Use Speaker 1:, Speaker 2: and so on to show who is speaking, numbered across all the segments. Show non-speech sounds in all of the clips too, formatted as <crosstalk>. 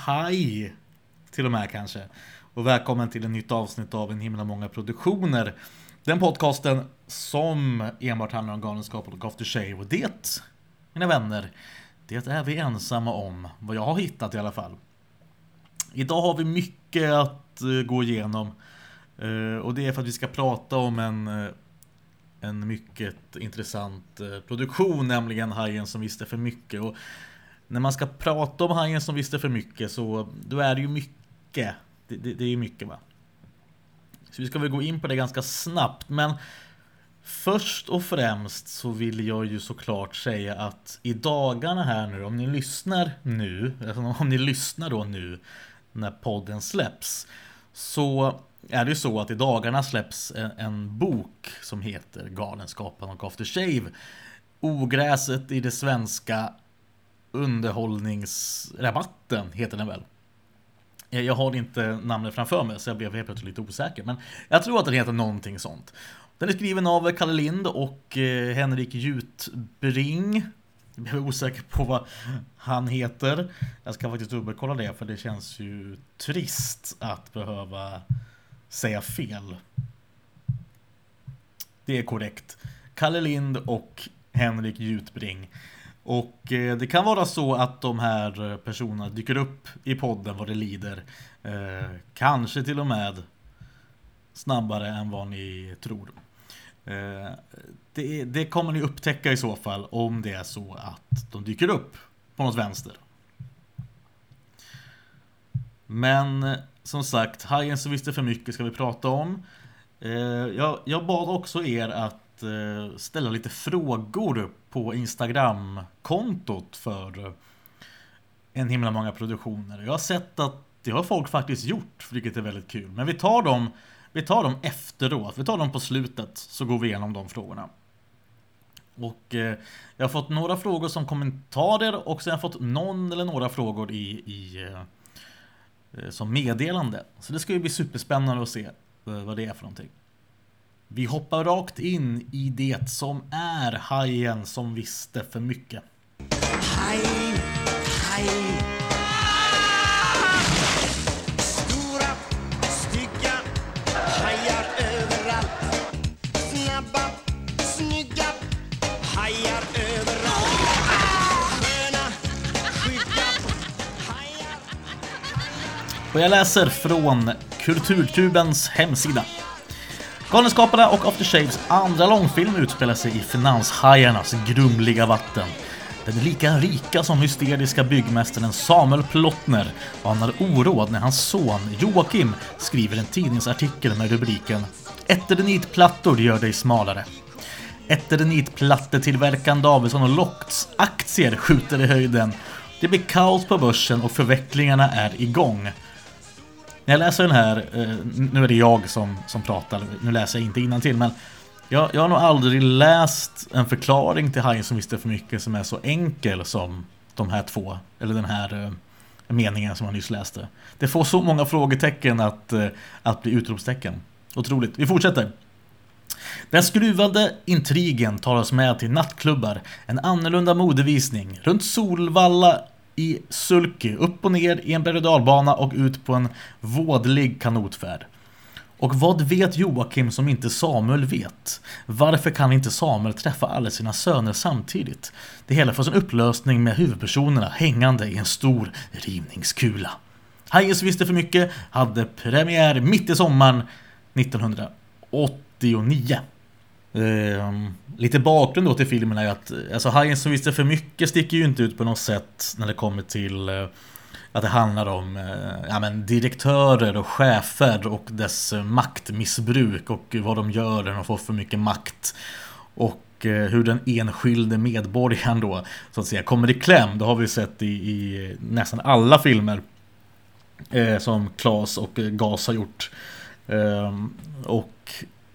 Speaker 1: haj till och med kanske. Och välkommen till ett nytt avsnitt av En himla många produktioner. Den podcasten som enbart handlar om galenskap och after shave. Och det, mina vänner, det är vi ensamma om. Vad jag har hittat i alla fall. Idag har vi mycket att eh, gå igenom. Eh, och det är för att vi ska prata om en eh, en mycket intressant produktion, nämligen Hajen som visste för mycket. Och när man ska prata om Hajen som visste för mycket så då är det ju mycket. Det, det, det är ju mycket va. Så vi ska väl gå in på det ganska snabbt, men Först och främst så vill jag ju såklart säga att i dagarna här nu, om ni lyssnar nu, alltså om ni lyssnar då nu när podden släpps, så är det ju så att i dagarna släpps en, en bok som heter Galenskapen och After Shave. Ogräset i det svenska underhållningsrabatten heter den väl. Jag har inte namnet framför mig så jag blev helt plötsligt lite osäker. Men jag tror att den heter någonting sånt. Den är skriven av Kalle Lind och eh, Henrik Jutbring. Jag blev osäker på vad han heter. Jag ska faktiskt dubbelkolla det för det känns ju trist att behöva säga fel. Det är korrekt. Kalle Lind och Henrik Jutbring. Och eh, det kan vara så att de här personerna dyker upp i podden vad det lider. Eh, kanske till och med snabbare än vad ni tror. Eh, det, det, kommer ni upptäcka i så fall om det är så att de dyker upp på något vänster. Men som sagt, Hajen som visste för mycket ska vi prata om. Eh, jag, jag bad också er att Eh, ställa lite frågor på Instagram-kontot för eh, en himla många produktioner. Jag har sett att det har folk faktiskt gjort, vilket är väldigt kul. Men vi tar dem, vi tar dem efteråt, vi tar dem på slutet, så går vi igenom de frågorna. Och eh, jag har fått några frågor som kommentarer och sen har jag fått någon eller några frågor i, i Eh, eh som meddelande. Så det ska ju bli superspännande att se eh, vad det är för någonting. Vi hoppar rakt in i det som är hajen som visste för mycket. Haj, haj. Och jag läser från Kulturtubens hemsida. Galenskaparna och After Shaves andra långfilm utspelar sig i finanshajarnas grumliga vatten. Den lika rika som hysteriska byggmästaren Samuel Plottner anar oråd när hans son Joakim skriver en tidningsartikel med rubriken Eternitplattor gör dig smalare. Eternitplattetillverkaren Davidsson och Lockts aktier skjuter i höjden. Det blir kaos på börsen och förvecklingarna är igång. När jag läser den här, eh, nu är det jag som, som pratar, nu läser jag inte till men jag, jag har nog aldrig läst en förklaring till Hajen som visste för mycket som är så enkel som de här två, eller den här eh, meningen som jag nyss läste. Det får så många frågetecken att, eh, att bli utropstecken. Otroligt. Vi fortsätter. Den skruvade intrigen tar oss med till nattklubbar, en annorlunda modevisning, runt Solvalla i sulky, upp och ner i en berg och och ut på en vådlig kanotfärd. Och vad vet Joakim som inte Samuel vet? Varför kan inte Samuel träffa alla sina söner samtidigt? Det hela får sin upplösning med huvudpersonerna hängande i en stor rivningskula. Hayes visste för mycket hade premiär mitt i sommaren 1989. Ehm, lite bakgrund då till filmen är att alltså Hajen som visste för mycket sticker ju inte ut på något sätt när det kommer till eh, att det handlar om eh, ja, men direktörer och chefer och dess maktmissbruk och vad de gör när de får för mycket makt. Och eh, hur den enskilde medborgaren då så att säga kommer i kläm. Det har vi sett i, i nästan alla filmer eh, som Klas och eh, Gas har gjort. Ehm, och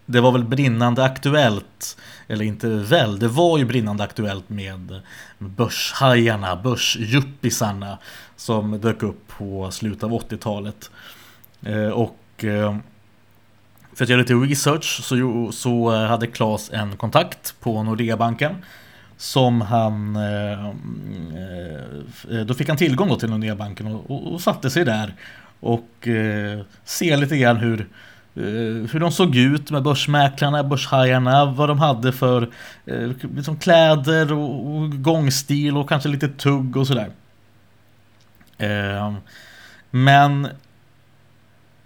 Speaker 1: det var väl brinnande aktuellt, eller inte väl, det var ju brinnande aktuellt med börshajarna, börsjuppisarna som dök upp på slutet av 80-talet. Eh, och eh, för att göra lite research så, så eh, hade Klas en kontakt på Nordea-banken som han... Eh, eh, då fick han tillgång då till Nordea-banken och, och, och, satte sig där och eh, lite grann hur, Eh, hur de såg ut med börsmäklarna, börshajarna, vad de hade för eh, liksom kläder och, och gångstil och kanske lite tugg och sådär. Eh, men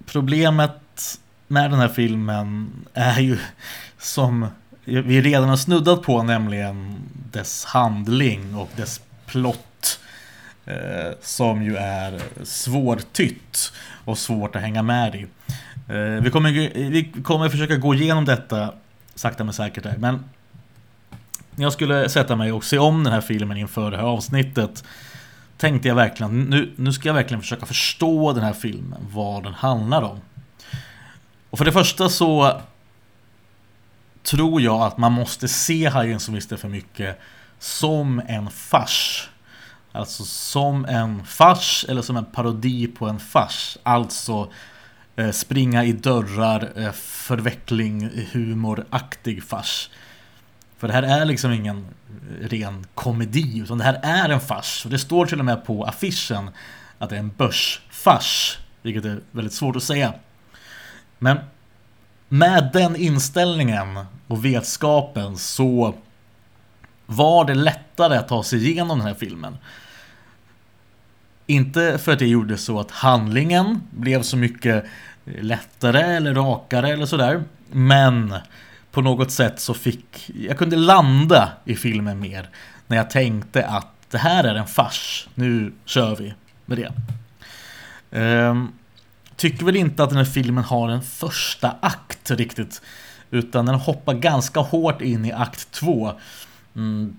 Speaker 1: problemet med den här filmen är ju som vi redan har snuddat på, nämligen dess handling och dess plott. Eh, som ju är svårtytt och svårt att hänga med i. Eh, vi, kommer, vi kommer försöka gå igenom detta sakta men säkert här, men när jag skulle sätta mig och se om den här filmen inför det här avsnittet tänkte jag verkligen, nu, nu ska jag verkligen försöka förstå den här filmen, vad den handlar om. Och för det första så tror jag att man måste se Hajen som visste för mycket som en fars. Alltså som en fars eller som en parodi på en fars. Alltså Eh, springa i dörrar, eh, förveckling, humoraktig fars. För det här är liksom ingen eh, ren komedi, utan det här är en fars. Och det står till och med på affischen att det är en börsfars, vilket är väldigt svårt att säga. Men med den inställningen och vetskapen så var det lättare att ta sig igenom den här filmen. Inte för att det gjorde så att handlingen blev så mycket lättare eller rakare eller sådär. Men på något sätt så fick jag kunde landa i filmen mer när jag tänkte att det här är en fars. Nu kör vi med det. Ehm, tycker väl inte att den här filmen har en första akt riktigt. Utan den hoppar ganska hårt in i akt två. Mm.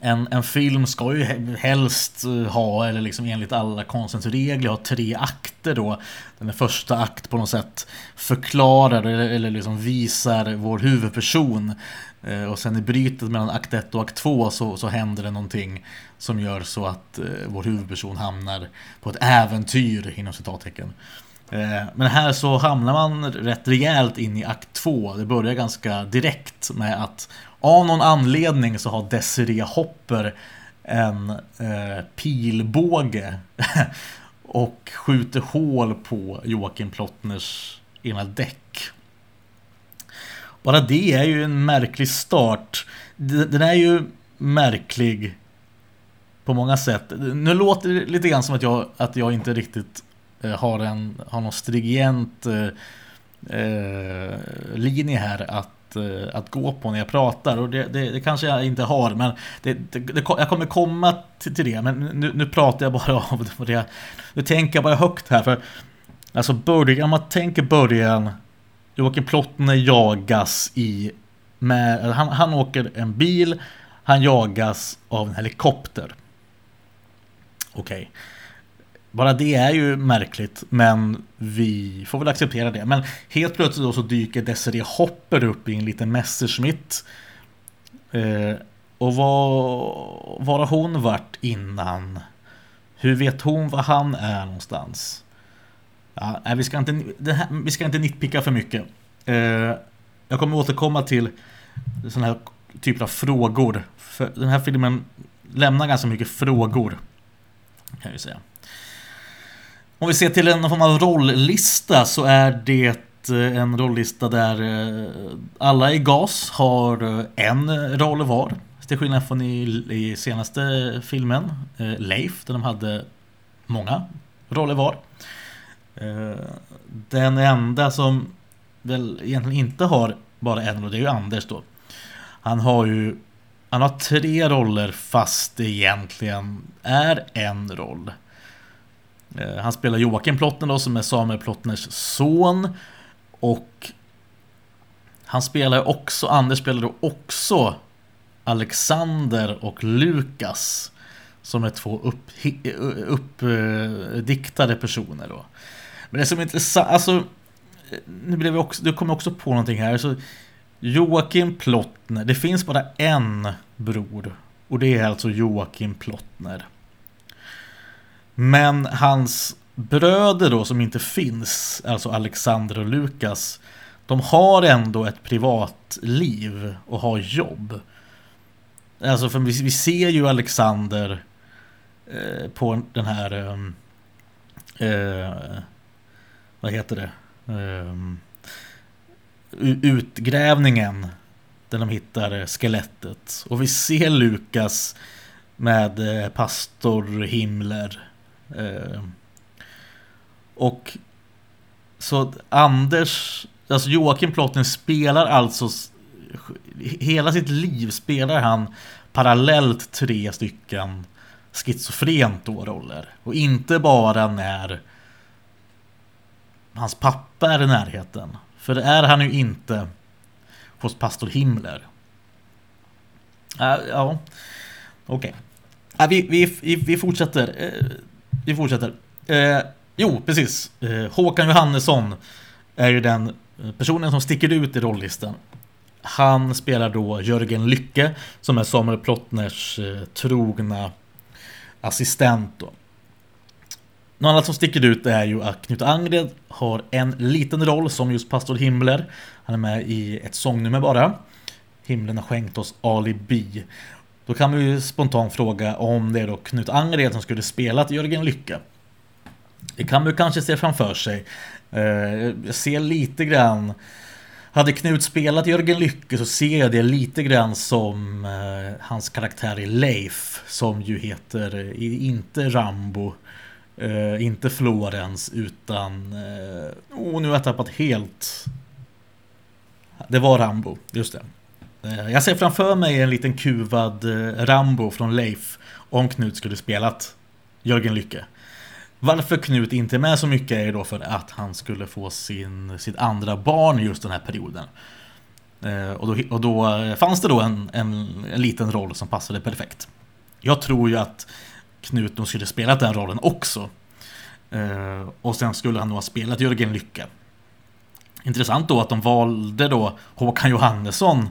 Speaker 1: En, en film ska ju helst eh, ha, eller liksom enligt alla konstens regler, ha tre akter då. Den första akt på något sätt förklarar eller, eller liksom visar vår huvudperson. Eh, och sen i brytet mellan akt 1 och akt 2 så, så händer det någonting som gör så att eh, vår huvudperson hamnar på ett äventyr inom citattecken. Eh, men här så hamnar man rätt rejält in i akt 2. Det börjar ganska direkt med att av någon anledning så har Desiree Hopper en eh, pilbåge <laughs> och skjuter hål på Joakim Plottners ena däck. Bara det är ju en märklig start. Den är ju märklig på många sätt. Nu låter det lite grann som att jag, att jag inte riktigt Eh, har, en, har någon stringent eh, eh, linje här att, eh, att gå på när jag pratar. Och det, det, det kanske jag inte har, men det, det, jag kommer komma till, till det. Men nu, nu pratar jag bara <laughs> av det. Nu tänker jag bara högt här. för Alltså början, om man tänker början. Joakim Plottner jagas i med, han, han åker en bil, han jagas av en helikopter. Okej. Okay. Bara det är ju märkligt, men vi får väl acceptera det. Men helt plötsligt då så dyker Desiree Hopper upp i en liten Messerschmitt. Eh, och vad, var har hon varit innan? Hur vet hon var han är någonstans? Ja, vi, ska inte, här, vi ska inte nitpicka för mycket. Eh, jag kommer återkomma till sådana här typer av frågor. För den här filmen lämnar ganska mycket frågor. Kan jag ju säga. Om vi ser till en form av rolllista så är det eh, en rolllista där eh, alla i GAS har eh, en roll var. Till skillnad från i, i senaste filmen, Leif, där de hade många roller var. Den enda som väl egentligen inte har bara en roll, det är ju Anders då. Han har ju han har tre roller fast det egentligen är en roll. Eh, han spelar Joakim Plottner då, som är Samuel Plottners son. Och han spelar också, Anders spelar då också Alexander och Lukas. Som är två eh, uppdiktade upp, personer då. Men det som är intressant, alltså eh, nu, blev jag också, du kom också på någonting här. Så Joakim Plottner, det finns bara en bror. Och det är alltså Joakim Plottner. Men hans bröder då som inte finns, alltså Alexander och Lukas, de har ändå ett privatliv och har jobb. Alltså för vi, vi ser ju Alexander eh, på den här ehm, eh, vad heter det? Eh, utgrävningen där de hittar skelettet. Och vi ser Lukas med eh, pastor Himmler. Eh, och så Anders, alltså Joakim Plotten spelar alltså hela sitt liv spelar han parallellt tre stycken schizofrent då roller. Och inte bara när hans pappa är i närheten. För det är han ju inte hos pastor Himmler. Uh, ja, okej. Eh, okay. Uh, vi, vi, vi, fortsätter. Eh, vi fortsätter. Eh, jo, precis. Eh, Håkan Johannesson är ju den eh, personen som sticker ut i rolllistan. Han spelar då Jörgen Lycke som är Samuel Plottners eh, trogna assistent. Då. Något annat som sticker ut är ju att Knut Angred har en liten roll som just pastor Himmler. Han är med i ett sångnummer bara. Himlen har skänkt oss alibi. Då kan man ju spontant fråga om det är då Knut Angered som skulle spelat Jörgen Lycke. Det kan man ju kanske se framför sig. Eh, jag ser lite grann hade Knut spelat Jörgen Lycke så ser jag det lite grann som eh, hans karaktär i Leif som ju heter eh, inte Rambo Uh, inte Florens utan... Uh, oh, nu har jag tappat helt. Det var Rambo, just det. Eh, jag ser framför mig en liten kuvad eh, Rambo från Leif om Knut skulle spelat Jörgen Lycke. Varför Knut inte är med så mycket är då för att han skulle få sin, sitt andra barn just den här perioden. Eh, och då, och då fanns det då en, en, en liten roll som passade perfekt. Jag tror ju att Knut nog skulle spelat den rollen också. Och sen skulle han nog ha spelat Jörgen Lycke. Intressant då att de valde då Håkan Johannesson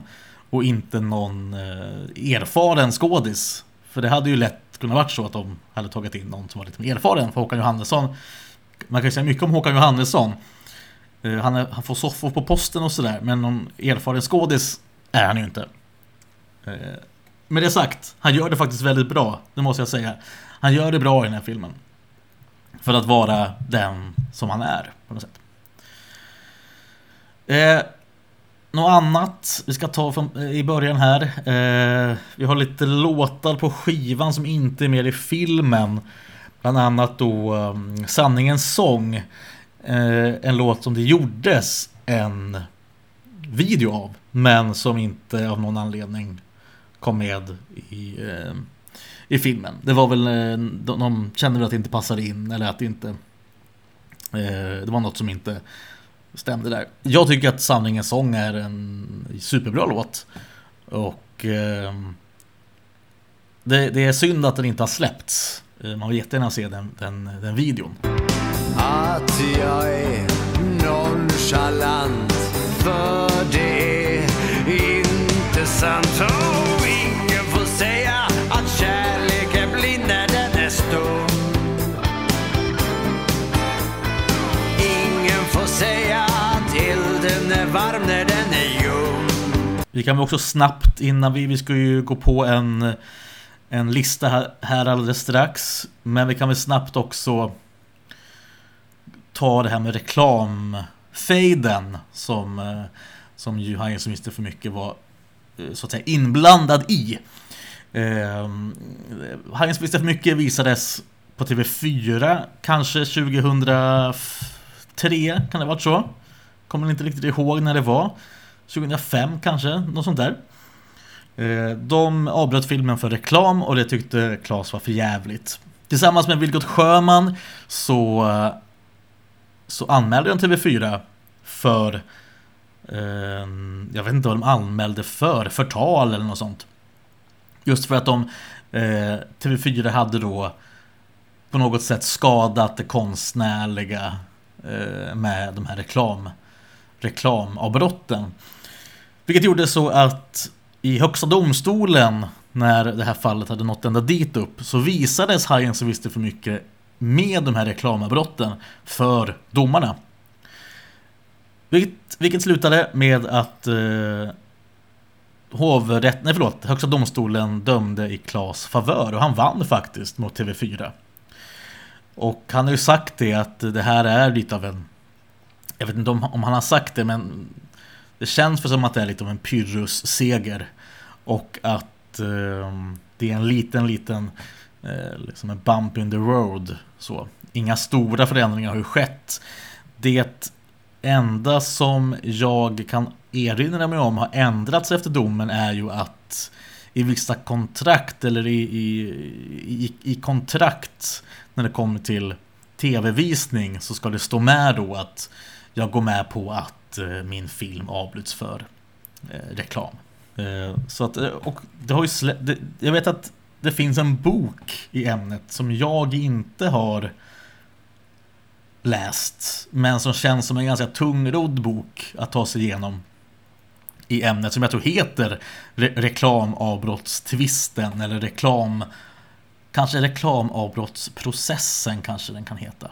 Speaker 1: och inte någon eh, erfaren skådis. För det hade ju lätt kunnat varit så att de hade tagit in någon som var lite mer erfaren. För Håkan Johannesson, man kan ju säga mycket om Håkan Johannesson. Eh, han, är, han får soffor på posten och sådär, men någon erfaren skådis är han ju inte. Eh, med det sagt, han gör det faktiskt väldigt bra, det måste jag säga. Han gör det bra i den här filmen. För att vara den som han är på något sätt. Eh, något annat vi ska ta från, eh, i början här. Eh, vi har lite låtar på skivan som inte är med i filmen. Bland annat då um, Sanningens sång. Eh, en låt som det gjordes en video av. Men som inte av någon anledning kom med i eh, i filmen. Det var väl, eh, de, de kände väl att det inte passade in eller att det inte, eh, det var något som inte stämde där. Jag tycker att Sanningens sång är en superbra låt. Och eh, det, det, är synd att den inte har släppts. Eh, man vill jättegärna se den, den, den videon. Att jag är nonchalant för det är inte sant Vi kan väl också snabbt innan vi, vi ska ju gå på en, en lista här, här alldeles strax. Men vi kan väl snabbt också ta det här med reklamfejden som, eh, som ju han som visste för mycket var eh, så att säga inblandad i. Eh, han som visste för mycket visades på TV4 kanske 2003 kan det ha varit så. Kommer inte riktigt ihåg när det var. 2005 kanske, något sånt där. Eh, de avbröt filmen för reklam och det tyckte Claes var för jävligt. Tillsammans med Vilgot Sjöman så, eh, så anmälde de TV4 för eh, jag vet inte vad de anmälde för, förtal eller något sånt. Just för att de eh, TV4 hade då på något sätt skadat det konstnärliga eh, med de här reklam, reklamavbrotten. Vilket gjorde så att i Högsta domstolen, när det här fallet hade nått ända dit upp, så visades Hajen som visste för mycket med de här reklamavbrotten för domarna. Vilket, vilket slutade med att eh, hovrätt, nej förlåt, Högsta domstolen dömde i Klas favör och han vann faktiskt mot TV4. Och han har ju sagt det att det här är lite av en jag vet inte om, om han har sagt det men Det känns för som att det är lite av en Pyrrhus-seger Och att eh, det är en liten, liten eh, liksom en bump in the road så. Inga stora förändringar har ju skett. Det enda som jag kan erinra mig om har ändrats efter domen är ju att i vissa kontrakt eller i, i, i, i kontrakt när det kommer till tv-visning så ska det stå med då att jag går med på att eh, min film avbryts för eh, reklam. Eh, så att, och det har ju slä- jag vet att det finns en bok i ämnet som jag inte har läst men som känns som en ganska tungrodd bok att ta sig igenom i ämnet som jag tror heter re reklamavbrottstvisten eller reklam kanske reklamavbrottsprocessen kanske den kan heta.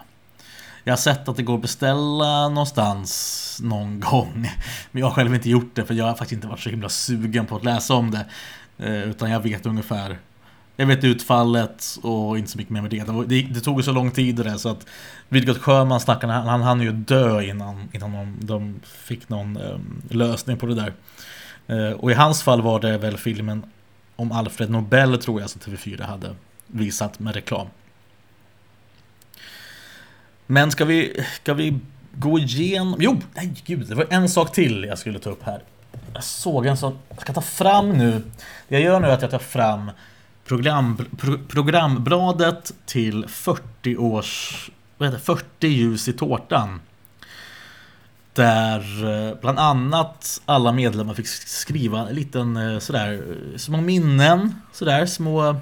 Speaker 1: Jag har sett att det går att beställa någonstans någon gång. <laughs> Men jag har själv inte gjort det för jag har faktiskt inte varit så himla sugen på att läsa om det. Eh, utan jag vet ungefär jag vet utfallet och inte så mycket mer med det. Det, det tog så lång tid det så att Vilgot Sjöman stackaren, han, han hann ju dö innan, innan de, de fick någon um, lösning på det där. Uh, och i hans fall var det väl filmen om Alfred Nobel tror jag som TV4 hade visat med reklam. Men ska vi, ska vi gå igenom? Jo, nej gud, det var en sak till jag skulle ta upp här. Jag såg en sån, jag ska ta fram nu. Det jag gör nu är att jag tar fram program, pro, programbladet till 40 års, vad heter 40 ljus i tårtan. Där eh, bland annat alla medlemmar fick skriva en liten eh, sådär eh, små minnen, sådär små eh,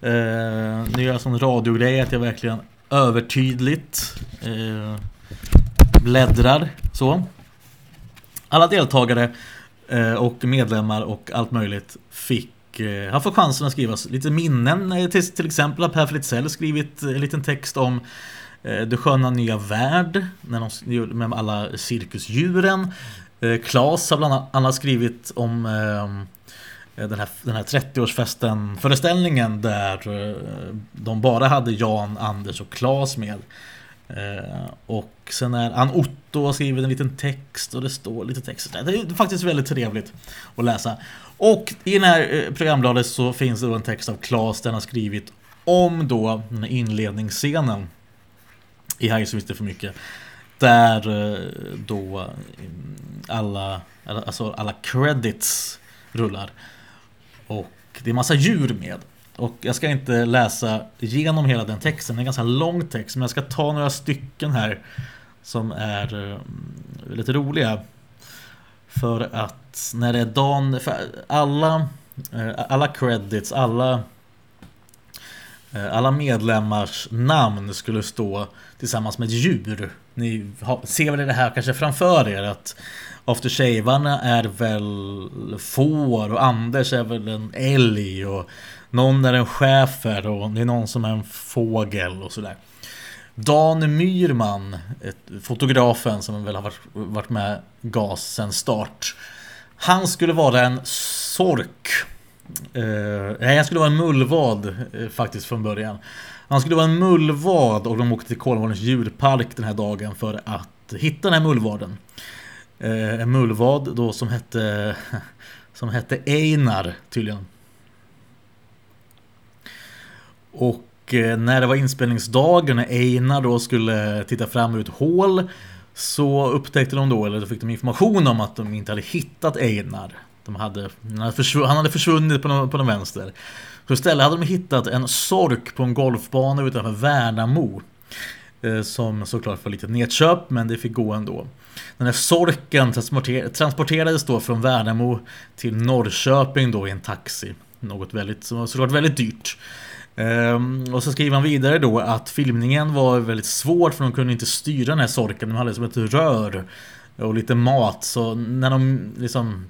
Speaker 1: Nu gör jag sån radiogrej att jag verkligen övertydligt eh, bläddrar så. Alla deltagare eh, och medlemmar och allt möjligt fick eh, har fått chansen att skriva lite minnen. Eh, till, till exempel har Per Fritzell skrivit eh, en liten text om eh, Det sköna nya värld när de, med alla cirkusdjuren. Eh, Klas har bland annat skrivit om eh, Eh, den här, den här 30-årsfesten föreställningen där eh, de bara hade Jan, Anders och Klas med. Eh, och sen är Ann Otto har skrivit en liten text och det står lite text. Det är faktiskt väldigt trevligt att läsa. Och i det här programbladet så finns det då en text av Klas den har skrivit om då den här inledningsscenen i Här så inte för mycket. Där då mm, alla, alltså alla credits rullar. Och det är massa djur med. Och jag ska inte läsa igenom hela den texten, det är en ganska lång text, men jag ska ta några stycken här som är eh, lite roliga. För att när det är dagen, för alla, eh, alla credits, alla eh, alla medlemmars namn skulle stå tillsammans med ett djur. Ni ser väl det här kanske framför er att After Shavarna är väl får och Anders är väl en älg och någon är en schäfer och det är någon som är en fågel och sådär. Dan Myrman, fotografen som väl har varit, med GAS sen start. Han skulle vara en sork. Eh, nej, han skulle vara en mullvad eh, faktiskt från början. Han skulle vara en mullvad och de åkte till Kolmårdens djurpark den här dagen för att hitta den här mullvaden. Eh, en mullvad då som hette <laughs> som hette Einar tydligen. Och Eh, när det var inspelningsdagen när Einar då skulle titta fram ur ett hål så upptäckte de då, eller då fick de information om att de inte hade hittat Einar. De hade, han, hade försvunnit, han hade försvunnit på den, på den vänster. Så istället hade de hittat en sork på en golfbana utanför Värnamo. Eh, som såklart var lite nedköp men det fick gå ändå. Den här sorken transporterades då från Värnamo till Norrköping då i en taxi. Något väldigt, såklart väldigt dyrt. Um, och så skriver han vidare då att filmningen var väldigt svår för de kunde inte styra den här sorken. De hade som ett rör och lite mat. Så när de liksom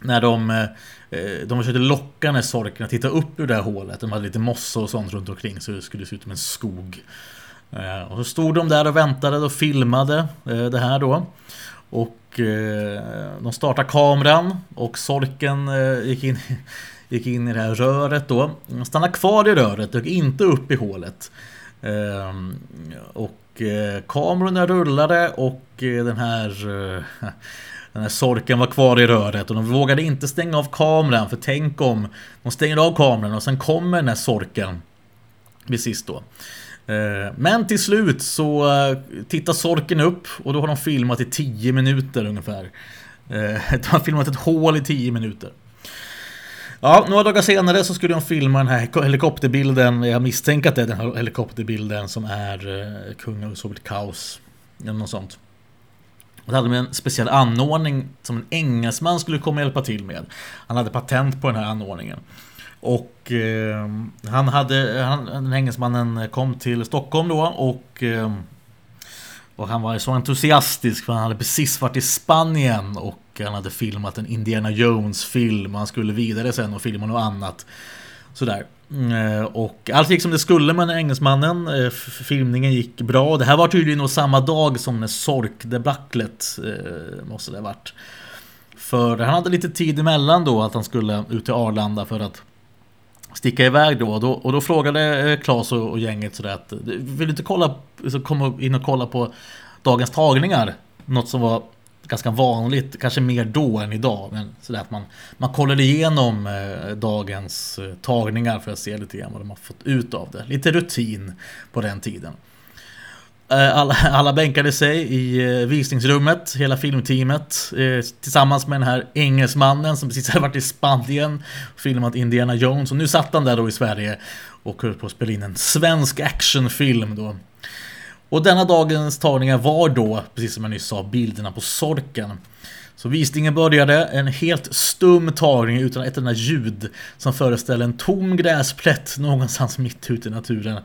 Speaker 1: när de, eh, eh de försökte locka den här sorken att titta upp ur det här hålet. De hade lite mossa och sånt runt omkring så det skulle se ut som en skog. Eh, och så stod de där och väntade och filmade eh, det här då. Och eh, de startade kameran och Sorken gick in, <laughs> gick in i det här röret då. Han stannade kvar i röret och inte upp i hålet. Ehm, och kamerorna rullade och den här <laughs> den här sorken var kvar i röret och de vågade inte stänga av kameran för tänk om de stänger av kameran och sen kommer den här sorken vid sist då. Eh, men till slut så eh, tittar Sorken upp och då har de filmat i 10 minuter ungefär. Eh, <laughs> de har filmat ett hål i 10 minuter. Ja, några dagar senare så skulle de filma den här helikopterbilden. Jag misstänker att det är den här helikopterbilden som är Kung och ett kaos. Eller något sånt. Och då hade de en speciell anordning som en engelsman skulle komma och hjälpa till med. Han hade patent på den här anordningen. Och eh, han hade, han, den engelsmannen kom till Stockholm då och eh, och han var så entusiastisk för han hade precis varit i Spanien och han hade filmat en Indiana Jones-film. Han skulle vidare sen och filma något annat. Sådär. Eh, och allt gick som det skulle med engelsmannen. Eh, filmningen gick bra. Det här var tydligen nog samma dag som när Sork-debaclet eh, måste det ha varit. För han hade lite tid emellan då att han skulle ut till Arlanda för att sticka iväg då. Och då, och då frågade eh, Claes och, och gänget sådär att vill du inte kolla, så komma in och kolla på dagens tagningar? Något som var ganska vanligt, kanske mer då än idag. Men sådär att man, man kollar igenom eh, dagens eh, tagningar för att se lite grann vad de har fått ut av det. Lite rutin på den tiden. Eh, alla, alla bänkade sig i eh, visningsrummet, hela filmteamet, eh, tillsammans med den här engelsmannen som precis <laughs> hade varit i Spanien och filmat Indiana Jones. Och nu satt han där då i Sverige och höll på att spela in en svensk actionfilm då. Och denna dagens tagningar var då, precis som jag nyss sa, bilderna på Sorken. Så visningen började, en helt stum tagning utan ett enda ljud som föreställer en tom gräsplätt någonstans mitt ute i naturen.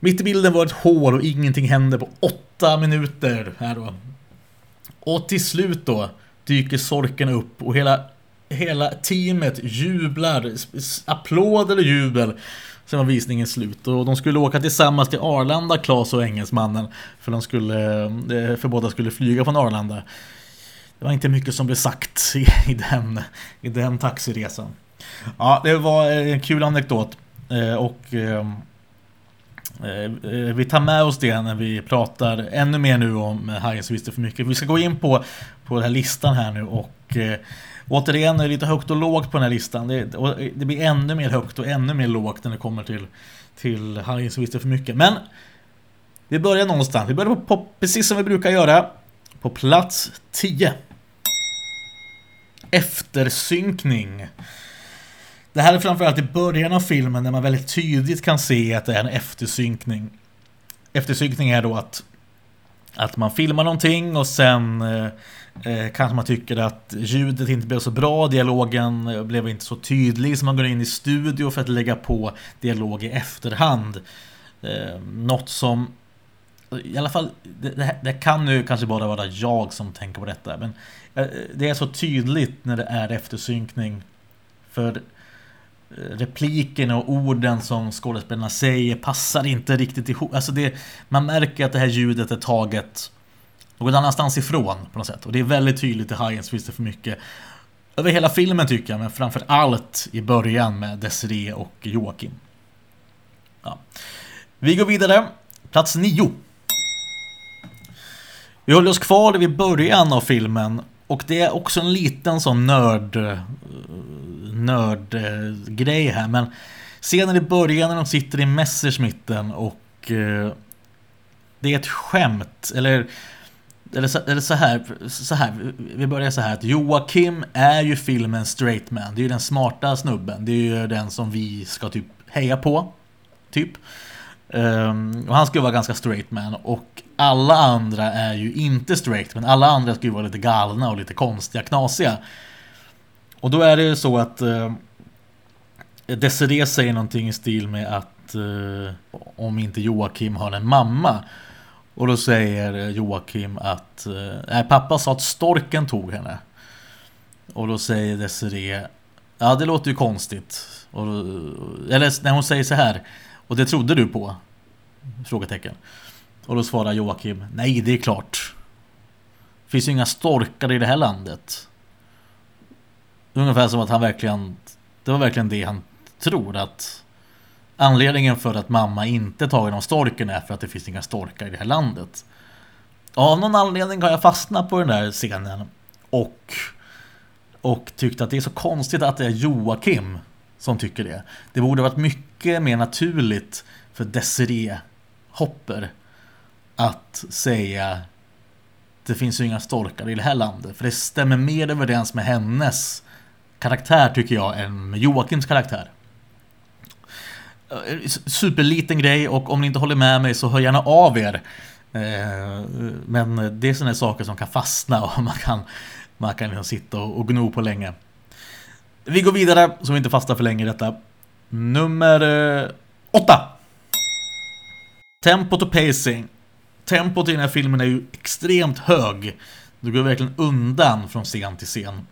Speaker 1: Mitt i bilden var ett hål och ingenting hände på åtta minuter. Här då. Och till slut då dyker Sorken upp och hela, hela teamet jublar. Applåder och jubel. Sen var visningen slut och de skulle åka tillsammans till Arlanda, Klas och engelsmannen. För, de skulle, eh, för båda skulle flyga från Arlanda. Det var inte mycket som blev sagt i, i, den, i den taxiresan. Ja, det var en kul anekdot. Eh, och eh, Eh, vi tar med oss det när vi pratar ännu mer nu om Hajen som visste för mycket. Vi ska gå in på, på den här listan här nu och eh, återigen är det lite högt och lågt på den här listan. Det, det, blir ännu mer högt och ännu mer lågt när det kommer till, till Hajen som visste för mycket. Men vi börjar någonstans. Vi börjar på, på, precis som vi brukar göra. På plats 10. Eftersynkning. Det här är framförallt i början av filmen när man väldigt tydligt kan se att det är en eftersynkning. Eftersynkning är då att, att man filmar någonting och sen eh, eh kanske man tycker att ljudet inte blev så bra, dialogen eh, blev inte så tydlig så man går in i studio för att lägga på dialog i efterhand. Eh, något som i alla fall, det, det, det, kan nu kanske bara vara jag som tänker på detta, men eh, det är så tydligt när det är eftersynkning. För replikerna och orden som skådespelarna säger passar inte riktigt ihop. Alltså det, man märker att det här ljudet är taget någon annanstans ifrån på något sätt. Och det är väldigt tydligt i Hyens finns det för mycket. Över hela filmen tycker jag, men framför allt i början med Desiree och Joakim. Ja. Vi går vidare. Plats 9. Vi håller oss kvar vid början av filmen och det är också en liten sån nörd eh, nördgrej här men scenen i början när de sitter i Messerschmitten och eh, det är ett skämt eller eller så, eller så, här, så här, vi börjar så här att Joakim är ju filmen straight man. Det är ju den smarta snubben. Det är ju den som vi ska typ heja på. Typ. Um, och han ska ju vara ganska straight man. Och alla andra är ju inte straight men alla andra ska ju vara lite galna och lite konstiga, knasiga. Och då är det ju så att eh, Desiree säger någonting i stil med att eh, om inte Joakim har en mamma. Och då säger eh, Joakim att uh, nej, pappa sa att storken tog henne. Och då säger Desiree Ja det låter ju konstigt. Och, eller när hon säger så här Och det trodde du på. Frågetecken. Och då svarar Joakim, nej det är klart. Finns ju inga storkar i det här landet. Ungefär som att han verkligen, det var verkligen det han tror att anledningen för att mamma inte tagit om storken är för att det finns inga storkar i det här landet. Av någon anledning har jag fastnat på den där scenen och, och tyckt att det är så konstigt att det är Joakim som tycker det. Det borde varit mycket mer naturligt för Desiree Hopper att säga det finns ju inga storkar i det här landet. För det stämmer mer överens med hennes karaktär tycker jag än med Joakims karaktär. Eh, superliten grej och om ni inte håller med mig så hör gärna av er. Eh, men det är sådana saker som kan fastna <laughs> och man kan, man kan liksom sitta och gno på länge. Vi går vidare så vi inte fastnar för länge i detta. Nummer eh, åtta. Tempot och pacing. Tempot i den här filmen är ju extremt hög. Du går verkligen undan från scen till scen.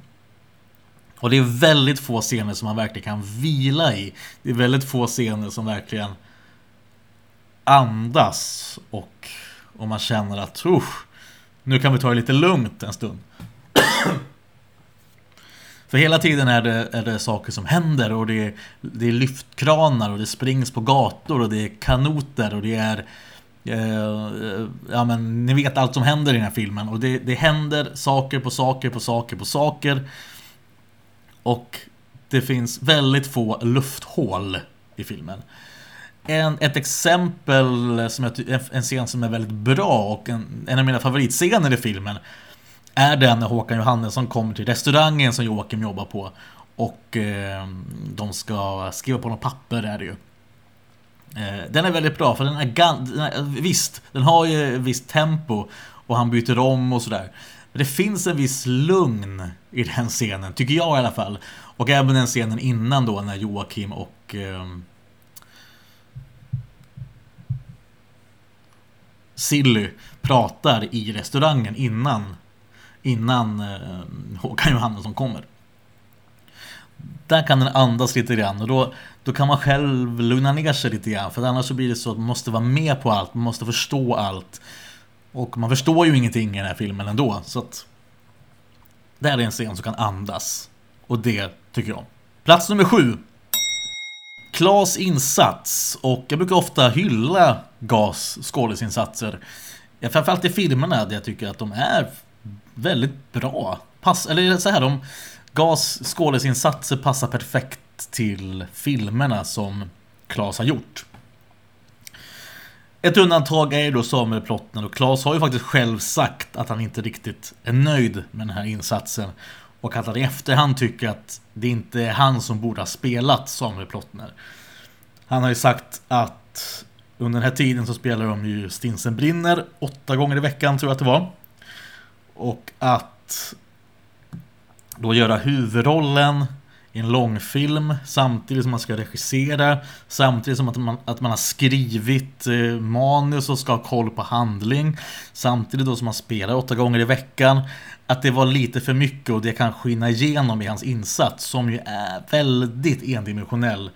Speaker 1: Och det är väldigt få scener som man verkligen kan vila i. Det är väldigt få scener som verkligen andas och, och man känner att nu kan vi ta det lite lugnt en stund. <clears throat> För hela tiden är det, är det saker som händer och det är, det är lyftkranar och det springs på gator och det är kanoter och det är eh, Ja men ni vet allt som händer i den här filmen och det, det händer saker på saker på saker på saker och det finns väldigt få lufthål i filmen. En, ett exempel, som jag, en scen som är väldigt bra och en, en av mina favoritscener i filmen är den när Håkan Johannesson kommer till restaurangen som Joakim jobbar på och eh, de ska skriva på något papper är det ju. Eh, den är väldigt bra för den är, den är, visst, den har ju visst tempo och han byter om och sådär. Det finns en viss lugn i den scenen, tycker jag i alla fall. Och även den scenen innan då när Joakim och eh, Silly pratar i restaurangen innan innan eh, Håkan Johannesson kommer. Där kan den andas lite grann och då, då kan man själv lugna ner sig lite grann för annars så blir det så att man måste vara med på allt, man måste förstå allt. Och man förstår ju ingenting i den här filmen ändå så att det här är en scen som kan andas. Och det tycker jag. Plats nummer sju. Klas insats. Och jag brukar ofta hylla Gas skådisinsatser. Framförallt i filmerna där jag tycker att de är väldigt bra. Pass, eller så här, de Gas skådisinsatser passar perfekt till filmerna som Klas har gjort. Ett undantag är då Samuel Plottner och Klas har ju faktiskt själv sagt att han inte riktigt är nöjd med den här insatsen och att han i efterhand tycker att det inte är han som borde ha spelat Samuel Plottner. Han har ju sagt att under den här tiden så spelar de ju Stinsen brinner åtta gånger i veckan tror jag att det var. Och att då göra huvudrollen i en långfilm samtidigt som man ska regissera samtidigt som att man, att man har skrivit eh, manus och ska ha koll på handling samtidigt då som man spelar åtta gånger i veckan att det var lite för mycket och det kan skina igenom i hans insats som ju är väldigt endimensionell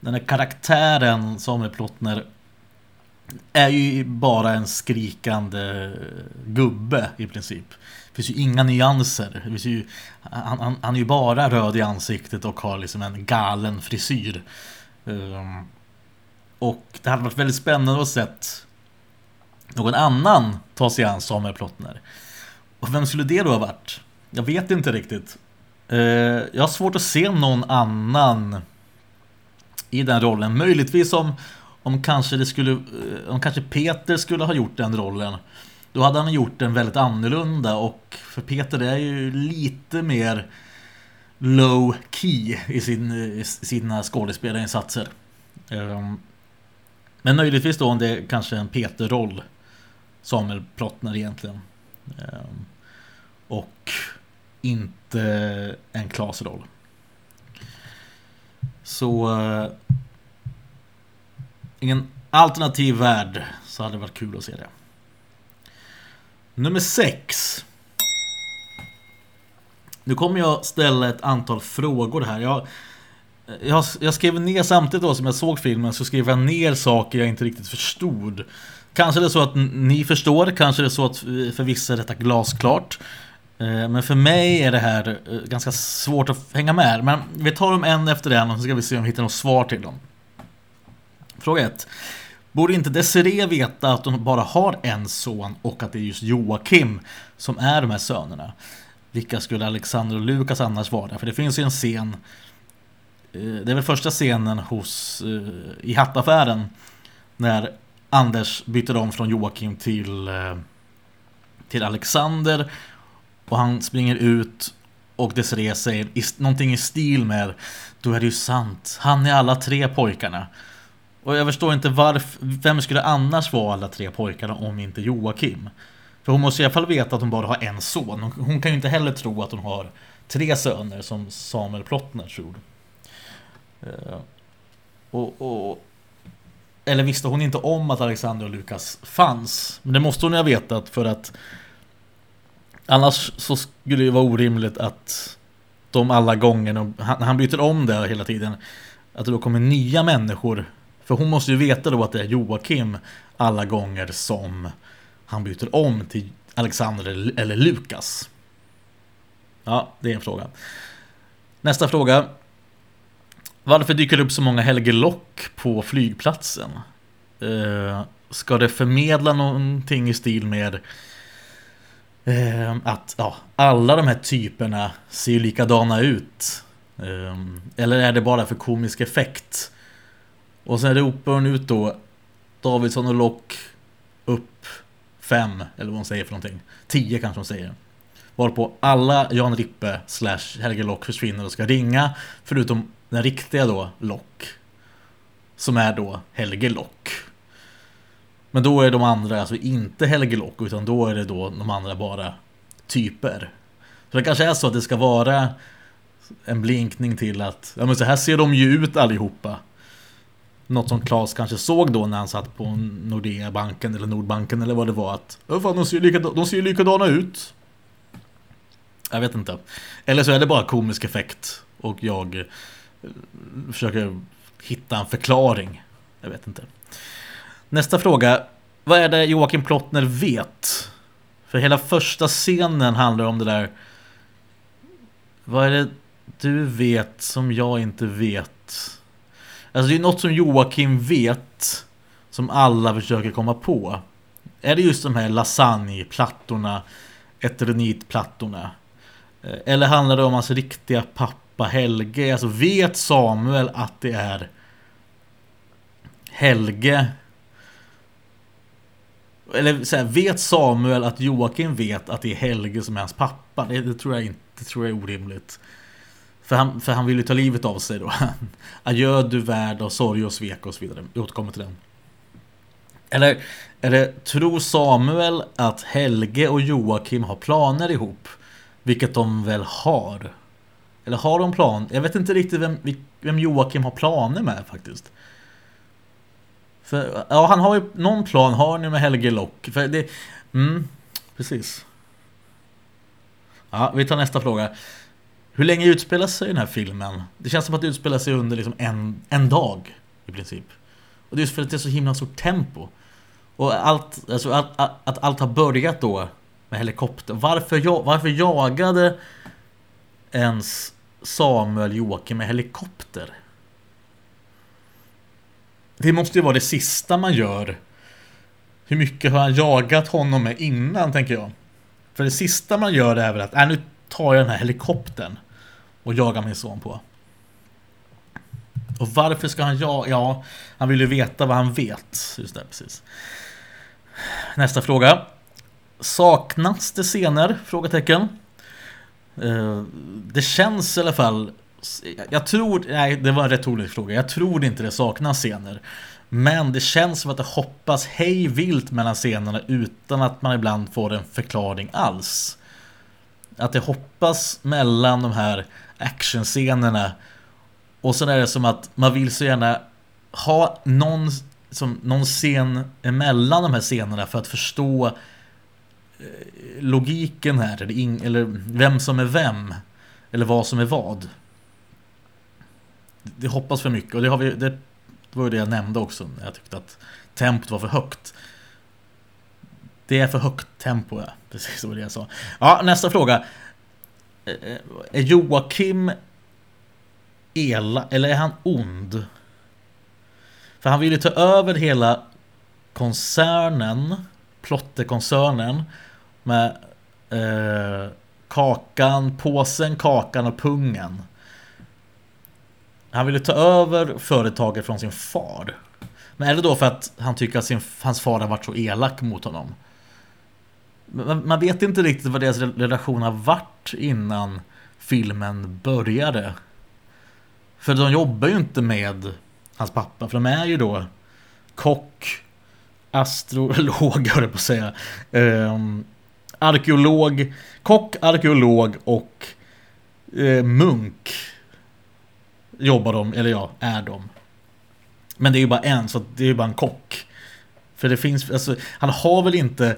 Speaker 1: den här karaktären Samuel Plottner är ju bara en skrikande eh, gubbe i princip. Det finns ju inga nyanser. Det finns ju, han, han, han är ju bara röd i ansiktet och har liksom en galen frisyr. Um, och det hade varit väldigt spännande att se någon annan ta sig an Samuel Plottner. Och vem skulle det då ha varit? Jag vet inte riktigt. Uh, jag har svårt att se någon annan i den rollen. Möjligtvis om om kanske det skulle, eh, om kanske Peter skulle ha gjort den rollen då hade han gjort den väldigt annorlunda och för Peter det är ju lite mer low key i, sin, i sina skådespelarinsatser. Ehm, men möjligtvis då om det är kanske en Peter-roll Samuel Plottner egentligen. Ehm, och inte en Klas-roll. Så I ingen alternativ värld så hade det varit kul att se det. Nummer 6. Nu kommer jag ställa ett antal frågor här. Jag, jag, jag skrev ner samtidigt då som jag såg filmen så skrev jag ner saker jag inte riktigt förstod. Kanske det är så att ni förstår, kanske det är så att eh, för vissa är detta glasklart. Eh, men för mig är det här eh, ganska svårt att hänga med. Men vi tar dem en efter en och så ska vi se om vi hittar något svar till dem. Fråga 1. Borde inte Desiree veta att hon bara har en son och att det är just Joakim som är de här sönerna? Vilka skulle Alexander och Lukas annars vara? För det finns ju en scen eh, Det är väl första scenen hos eh, i hattaffären När Anders byter om från Joakim till eh, Till Alexander och han springer ut och Desiree säger någonting i stil med Då är det ju sant, han är alla tre pojkarna. Och jag förstår inte varför, vem skulle annars vara alla tre pojkarna om inte Joakim? För hon måste i alla fall veta att hon bara har en son. Hon kan ju inte heller tro att hon har tre söner som Samuel Plottner tror. Uh, och, och, eller visste hon inte om att Alexander och Lukas fanns? Men det måste hon ju ha vetat för att Annars så skulle det vara orimligt att de alla gånger, när han byter om det hela tiden, att det då kommer nya människor. För hon måste ju veta då att det är Joakim alla gånger som han byter om till Alexander eller Lukas. Ja, det är en fråga. Nästa fråga. Varför dyker det upp så många Helge Lock på flygplatsen? Eh, ska det förmedla någonting i stil med eh, att ja, alla de här typerna ser likadana ut. Eh, eller är det bara för komisk effekt? Och sen ropar hon ut då Davidsson och Lock upp fem, eller vad hon säger för någonting. Tio kanske hon säger. Varpå alla Jan Rippe slash Helge Lock försvinner och ska ringa. Förutom den riktiga då Lock. Som är då Helge Lock. Men då är de andra alltså inte Helge Lock utan då är det då de andra bara typer. Så det kanske är så att det ska vara en blinkning till att ja men så här ser de ju ut allihopa. Något som Claes kanske såg då när han satt på Nordea-banken eller Nordbanken eller vad det var att fan, de, ser likadana, de ser likadana ut. Jag vet inte. Eller så är det bara komisk effekt och jag eh, försöker hitta en förklaring. Jag vet inte. Nästa fråga. Vad är det Joakim Plottner vet? För hela första scenen handlar om det där. Vad är det du vet som jag inte vet? Alltså det är något som Joakim vet. Som alla försöker komma på. Är det just de här lasagneplattorna? Eternitplattorna? Eh, eller handlar det om hans riktiga pappa Helge? Alltså vet Samuel att det är Helge eller så här, vet Samuel att Joakim vet att det är Helge som är hans pappa? Det, det tror jag inte, det tror jag är orimligt. För han, för han vill ju ta livet av sig då. <laughs> Adjö du värld av sorg och svek och så vidare. Jag återkommer till den. Eller, eller tror Samuel att Helge och Joakim har planer ihop? Vilket de väl har? Eller har de plan? Jag vet inte riktigt vem, vem Joakim har planer med faktiskt. För, ja, han har ju någon plan har ni med Helge Lock. För det, mm, precis. Ja, vi tar nästa fråga. Hur länge utspelar sig den här filmen? Det känns som att det utspelar sig under liksom en, en dag i princip. Och det är just för att det är så himla stort tempo. Och allt, alltså att, att, att allt har börjat då med helikopter. Varför, varför jagade ens Samuel Joakim med helikopter? Det måste ju vara det sista man gör. Hur mycket har han jagat honom med innan, tänker jag. För det sista man gör är väl att, äh, nu tar jag den här helikoptern och jagar min son på. Och varför ska han jaga? Ja, han vill ju veta vad han vet. Just det, precis. Nästa fråga. Saknas det scener? Frågetecken. Eh, det känns i alla fall jag tror, nej det var en retorisk fråga. Jag tror inte det saknas scener. Men det känns som att det hoppas hej vilt mellan scenerna utan att man ibland får en förklaring alls. Att det hoppas mellan de här actionscenerna och sen är det som att man vill så gärna ha någon, som, någon scen emellan de här scenerna för att förstå eh, logiken här eller, in, eller vem som är vem eller vad som är vad. det hoppas för mycket och det, har vi, det var ju det jag nämnde också. Jag tyckte att tempot var för högt. Det är för högt tempo, ja. <laughs> Precis som det jag sa. Ja, nästa fråga. Är Joakim elak, eller är han ond? För han vill ju ta över hela koncernen, Plottekoncernen med eh, kakan, påsen, kakan och pungen. Han ville ta över företaget från sin far. Men är det då för att han tycker att sin, hans far har varit så elak mot honom? Man vet inte riktigt vad deras relation har varit innan filmen började. För de jobbar ju inte med hans pappa, för de är ju då kock, astrolog, <laughs> höll jag på att säga. Um, arkeolog, kock, arkeolog och uh, munk jobbar de, eller ja, är de. Men det är ju bara en, så det är ju bara en kock. För det finns, alltså, han har väl inte,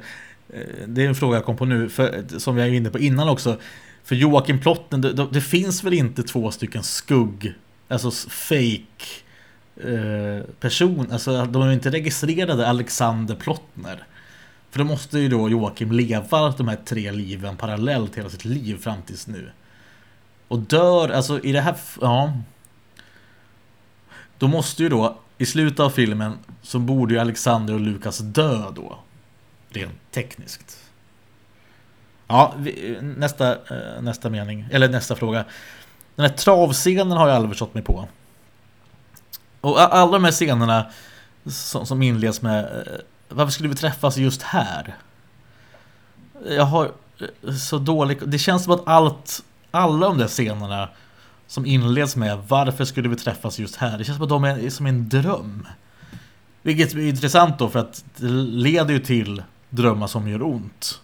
Speaker 1: Eh, det är en fråga jag kom på nu, för, som jag är inne på innan också. För Joakim Plotten, det, det finns väl inte två stycken skugg, alltså fake eh, person, alltså de är ju inte registrerade Alexander Plottner. För då måste ju då Joakim leva de här tre liven parallellt hela sitt liv fram tills nu. Och dör, alltså i det här, ja. Då måste ju då, i slutet av filmen, så borde ju Alexander och Lukas dö då. Rent tekniskt. Ja, nästa, eh, nästa mening, eller nästa fråga. Den här travscenen har jag aldrig förstått mig på. Och alla de här scenerna som, som inleds med eh, Varför skulle vi träffas just här? Jag har eh, så dålig... Det känns som att allt... Alla de där scenerna som inleds med Varför skulle vi träffas just här? Det känns som att de är som en dröm. Vilket är intressant då för att det leder ju till drömmar som gör ont.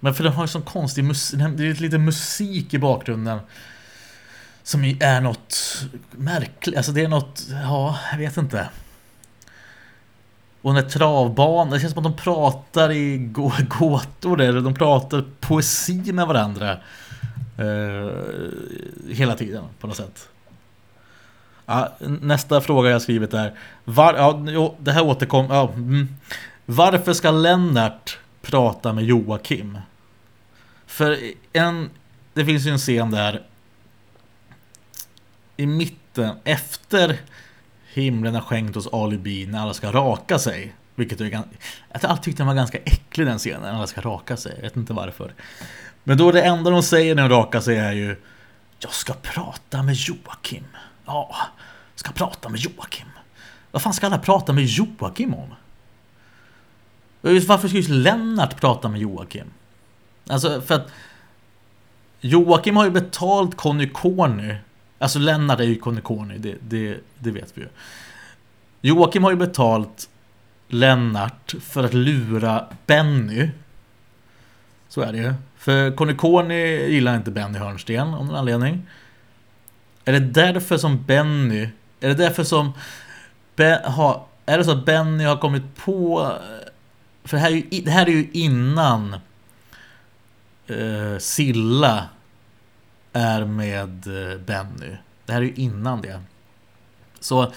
Speaker 1: Men för den har ju sån konstig musik, det är lite musik i bakgrunden. Som är något märkligt, alltså det är något, ja, jag vet inte. Och den här travbanan, det känns som att de pratar i gåtor eller de pratar poesi med varandra. Eh, hela tiden på något sätt. Ja, nästa fråga jag skrivit är var, ja, det här återkommer, ja, mm. Varför ska Lennart prata med Joakim? För en, det finns ju en scen där i mitten, efter himlen har skänkt oss alibi när alla ska raka sig. Vilket är ganska, jag tyckte den var ganska äcklig den scenen, när alla ska raka sig. Jag vet inte varför. Men då det enda de säger när de rakar sig är ju Jag ska prata med Joakim. Ja, ska prata med Joakim. Vad fan ska alla prata med Joakim om? Varför ska just Lennart prata med Joakim? Alltså för att Joakim har ju betalt Conny Corny Alltså Lennart är ju Conny Corny, det, det, det vet vi ju. Joakim har ju betalt Lennart för att lura Benny. Så är det ju. För Conny Corny gillar inte Benny Hörnsten om någon anledning. Är det därför som Benny... Är det därför som... Ben, ha, är det så att Benny har kommit på... För det här är ju, det här är ju innan eh, Silla är med eh, Benny. Det här är ju innan det. Så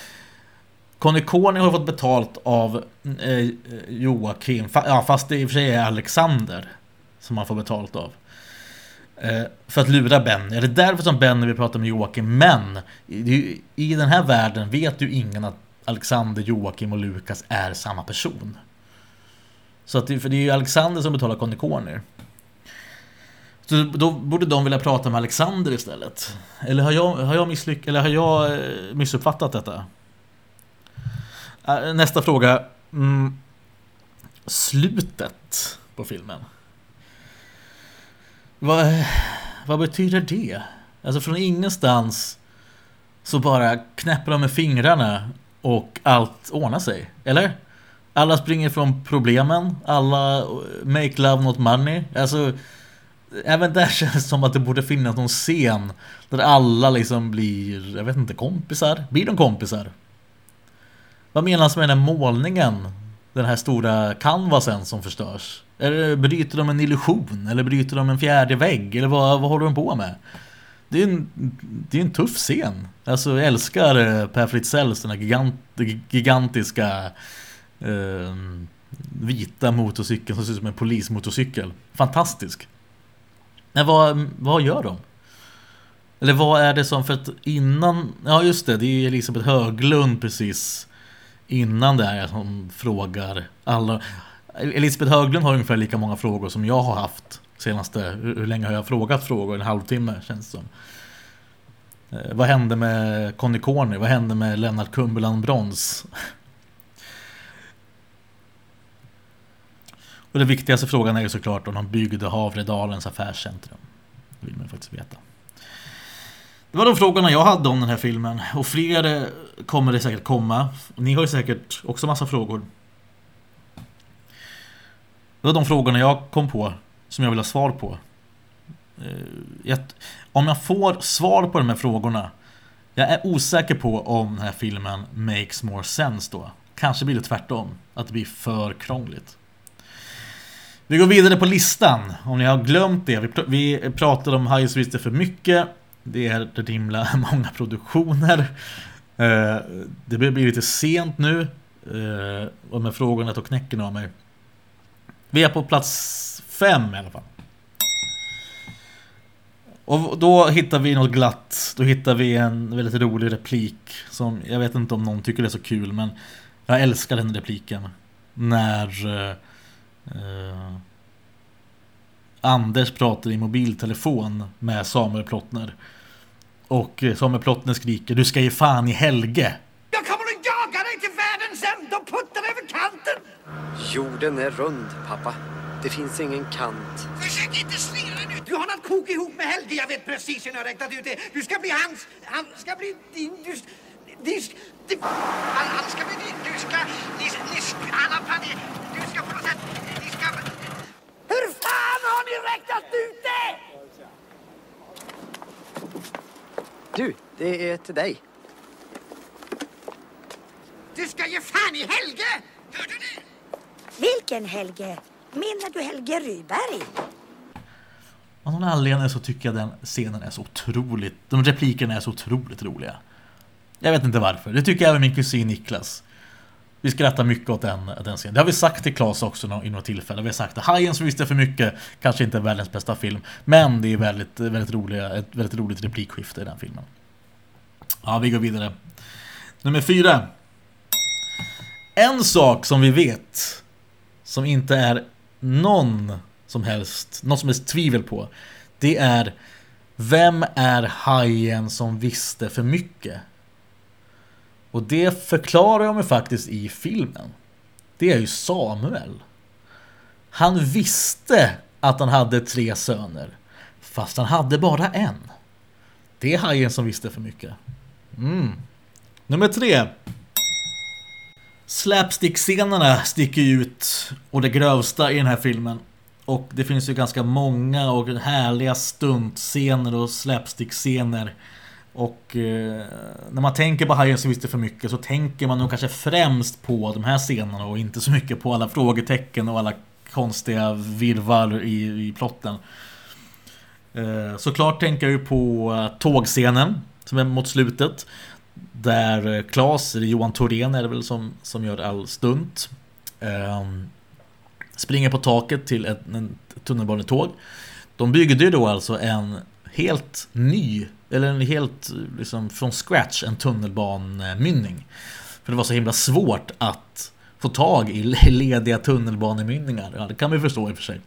Speaker 1: Conny Corny har fått betalt av eh, Joakim, ja, fast det i och för sig är Alexander som han får betalt av. Eh, för att lura Benny. Är det därför som Benny vill prata med Joakim? Men i, i den här världen vet ju ingen att Alexander, Joakim och Lukas är samma person. Så att det, för det är ju Alexander som betalar Conny Corner. Så då borde de vilja prata med Alexander istället. Eller har jag, har jag, misslyck eller har jag eh, missuppfattat detta? Äh, nästa fråga. Mm. Slutet på filmen. Vad, vad betyder det? Alltså från ingenstans så bara knäpper de med fingrarna och allt ordnar sig. Eller? Alla springer från problemen. Alla eh, make love not money. Alltså Även där <laughs> känns det som att det borde finnas någon scen Där alla liksom blir, jag vet inte, kompisar? Blir de kompisar? Vad menas med den här målningen? Den här stora canvasen som förstörs? Eller bryter de en illusion? Eller bryter de en fjärde vägg? Eller vad, vad håller de på med? det är en, det är en tuff scen. Alltså jag älskar eh, Per Fritzells, den här gigant, gigantiska eh, vita motorcykeln som ser ut som en polismotorcykel. Fantastisk. Men vad, vad gör de? Eller vad är det som, för att innan, ja just det, det är Elisabeth Höglund precis innan det här som frågar alla. Elisabeth Höglund har ungefär lika många frågor som jag har haft senaste, hur länge har jag frågat frågor? En halvtimme känns det som. Eh, vad hände med Conny Corny? Vad hände med Lennart Kumberland Brons? Och den viktigaste frågan är ju såklart om de byggde Havredalens affärscentrum. Det vill man faktiskt veta. Det var de frågorna jag hade om den här filmen. Och fler kommer det säkert komma. Ni har ju säkert också massa frågor. Det var de frågorna jag kom på som jag vill ha svar på. Eh, om jag får svar på de här frågorna Jag är osäker på om den här filmen makes more sense då. Kanske blir det tvärtom. Att det blir för krångligt. Vi går vidare på listan. Om ni har glömt det. Vi, pr vi pratade om Highest Vista för mycket. Det är rimla himla <laughs> många produktioner. Eh, det börjar bli lite sent nu. Eh, och med frågorna tog knäcken av mig. Vi är på plats fem i alla fall. Och då hittar vi något glatt. Då hittar vi en väldigt rolig replik. Som jag vet inte om någon tycker det är så kul men jag älskar den repliken. När eh, eh, eh, Anders pratar i mobiltelefon med Samuel Plottner. Och Samuel Plottner skriker Du ska ge fan i Helge.
Speaker 2: Jag kommer att jaga dig till världens ände och putta dig över kanten.
Speaker 3: Jorden är rund, pappa. Det finns ingen kant.
Speaker 2: Försök inte slira dig nu. Du har något kok ihop med Helge. Jag vet precis hur jag har räknat ut det. Du ska bli hans. Han ska bli din. Du, du, du, han, han ska bli din. Du ska... Ni, ni, han har planerat. Du ska på något sätt... Hur fan har ni räknat ut det?
Speaker 3: Du, det är till dig.
Speaker 2: Du ska ge fan i Helge! Hör du det?
Speaker 4: Vilken Helge? Menar du Helge Ryberg?
Speaker 1: Av någon anledning så tycker jag den scenen är så otroligt... De replikerna är så otroligt roliga. Jag vet inte varför. Det tycker även min kusin Niklas. Vi skrattar mycket åt den, den scenen. Det har vi sagt till Claes också i något tillfälle. Vi har sagt att Hajen som visste för mycket kanske inte är världens bästa film. Men det är väldigt, väldigt roliga, ett väldigt roligt replikskifte i den filmen. Ja, vi går vidare. Nummer fyra. En sak som vi vet som inte är någon som helst, något som helst tvivel på. Det är vem är hajen som visste för mycket? Och det förklarar jag mig faktiskt i filmen. Det är ju Samuel. Han visste att han hade tre söner. Fast han hade bara en. Det är hajen som visste för mycket. Mm. Nummer tre. Slapstick-scenerna sticker ut och det grövsta i den här filmen. Och det finns ju ganska många och härliga stuntscener och slapstick-scener. Och eh, när man tänker på Hajen som visste för mycket så tänker man nog kanske främst på de här scenerna och inte så mycket på alla frågetecken och alla konstiga virvar i, i plotten. Eh, såklart tänker jag ju på eh, tågscenen som är mot slutet. Där eh, Klas, eller Johan Thorén är det väl som, som gör all stunt. Eh, springer på taket till ett, ett tunnelbanetåg. De byggde ju då alltså en helt ny, eller en helt liksom från scratch, en tunnelbanemynning. För det var så himla svårt att få tag i lediga tunnelbanemynningar. Ja, det kan vi förstå i och för sig.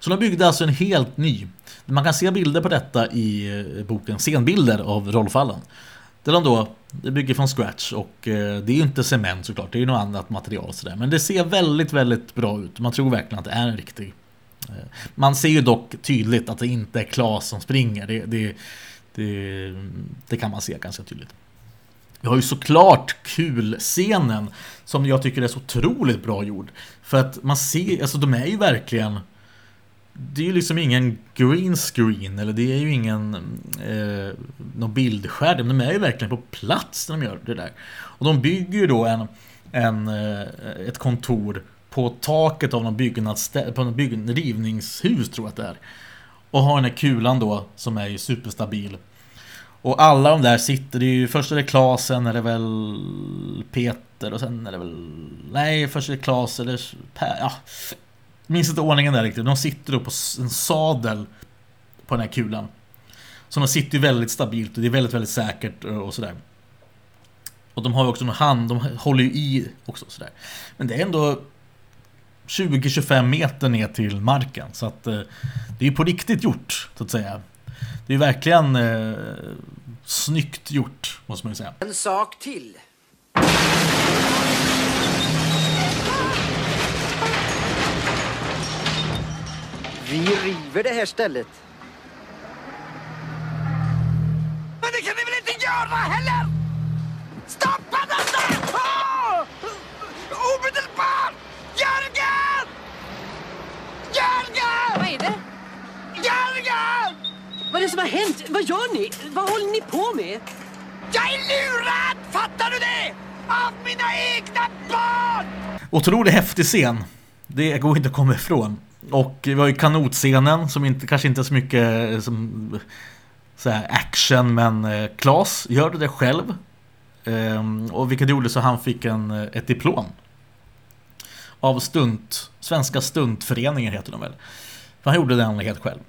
Speaker 1: Så de byggde alltså en helt ny. Man kan se bilder på detta i eh, boken Scenbilder av Rolf Allen. Där de då det bygger från scratch och eh, det är ju inte cement såklart, det är ju något annat material sådär. Men det ser väldigt, väldigt bra ut. Man tror verkligen att det är en riktig. Eh, man ser ju dock tydligt att det inte är Klas som springer. Det, det, det, det kan man se ganska tydligt. Vi har ju såklart kul-scenen som jag tycker är så otroligt bra gjord. För att man ser, alltså de är ju verkligen det är ju liksom ingen green screen eller det är ju ingen eh, någon bildskärm. De är ju verkligen på plats när de gör det där. Och de bygger ju då en, en, eh, ett kontor på taket av någon byggnadsstä- på någon bygg- rivningshus tror jag att det är. Och har den här kulan då som är ju superstabil. Och alla de där sitter, det är ju först är det Klas, sen är det väl Peter och sen är det väl... Nej, först är det Klas eller Per, ja. Jag minns inte ordningen där riktigt. De sitter då på en sadel på den här kulan. Så de sitter ju väldigt stabilt och det är väldigt, väldigt säkert och sådär. Och de har ju också en hand, de håller ju i också sådär. Men det är ändå 20-25 meter ner till marken. Så att eh, det är ju på riktigt gjort, så att säga. Det är verkligen eh, snyggt gjort, måste man ju säga.
Speaker 3: En sak till. Vi river det här stället.
Speaker 2: Men det kan ni väl inte göra heller? Stoppa detta!
Speaker 5: Vad är det som har hänt? Vad gör ni? Vad håller ni på med?
Speaker 2: Jag är lurad! Fattar du det? Av mina egna barn!
Speaker 1: Otroligt häftig scen. Det går inte att komma ifrån. Och vi har ju kanotscenen som inte, kanske inte är så mycket eh, som så här action men eh, Klas gör det själv. Ehm, och vilket gjorde så han fick en, eh, ett diplom. Av stunt, Svenska stuntföreningen heter de väl. För han gjorde den helt själv.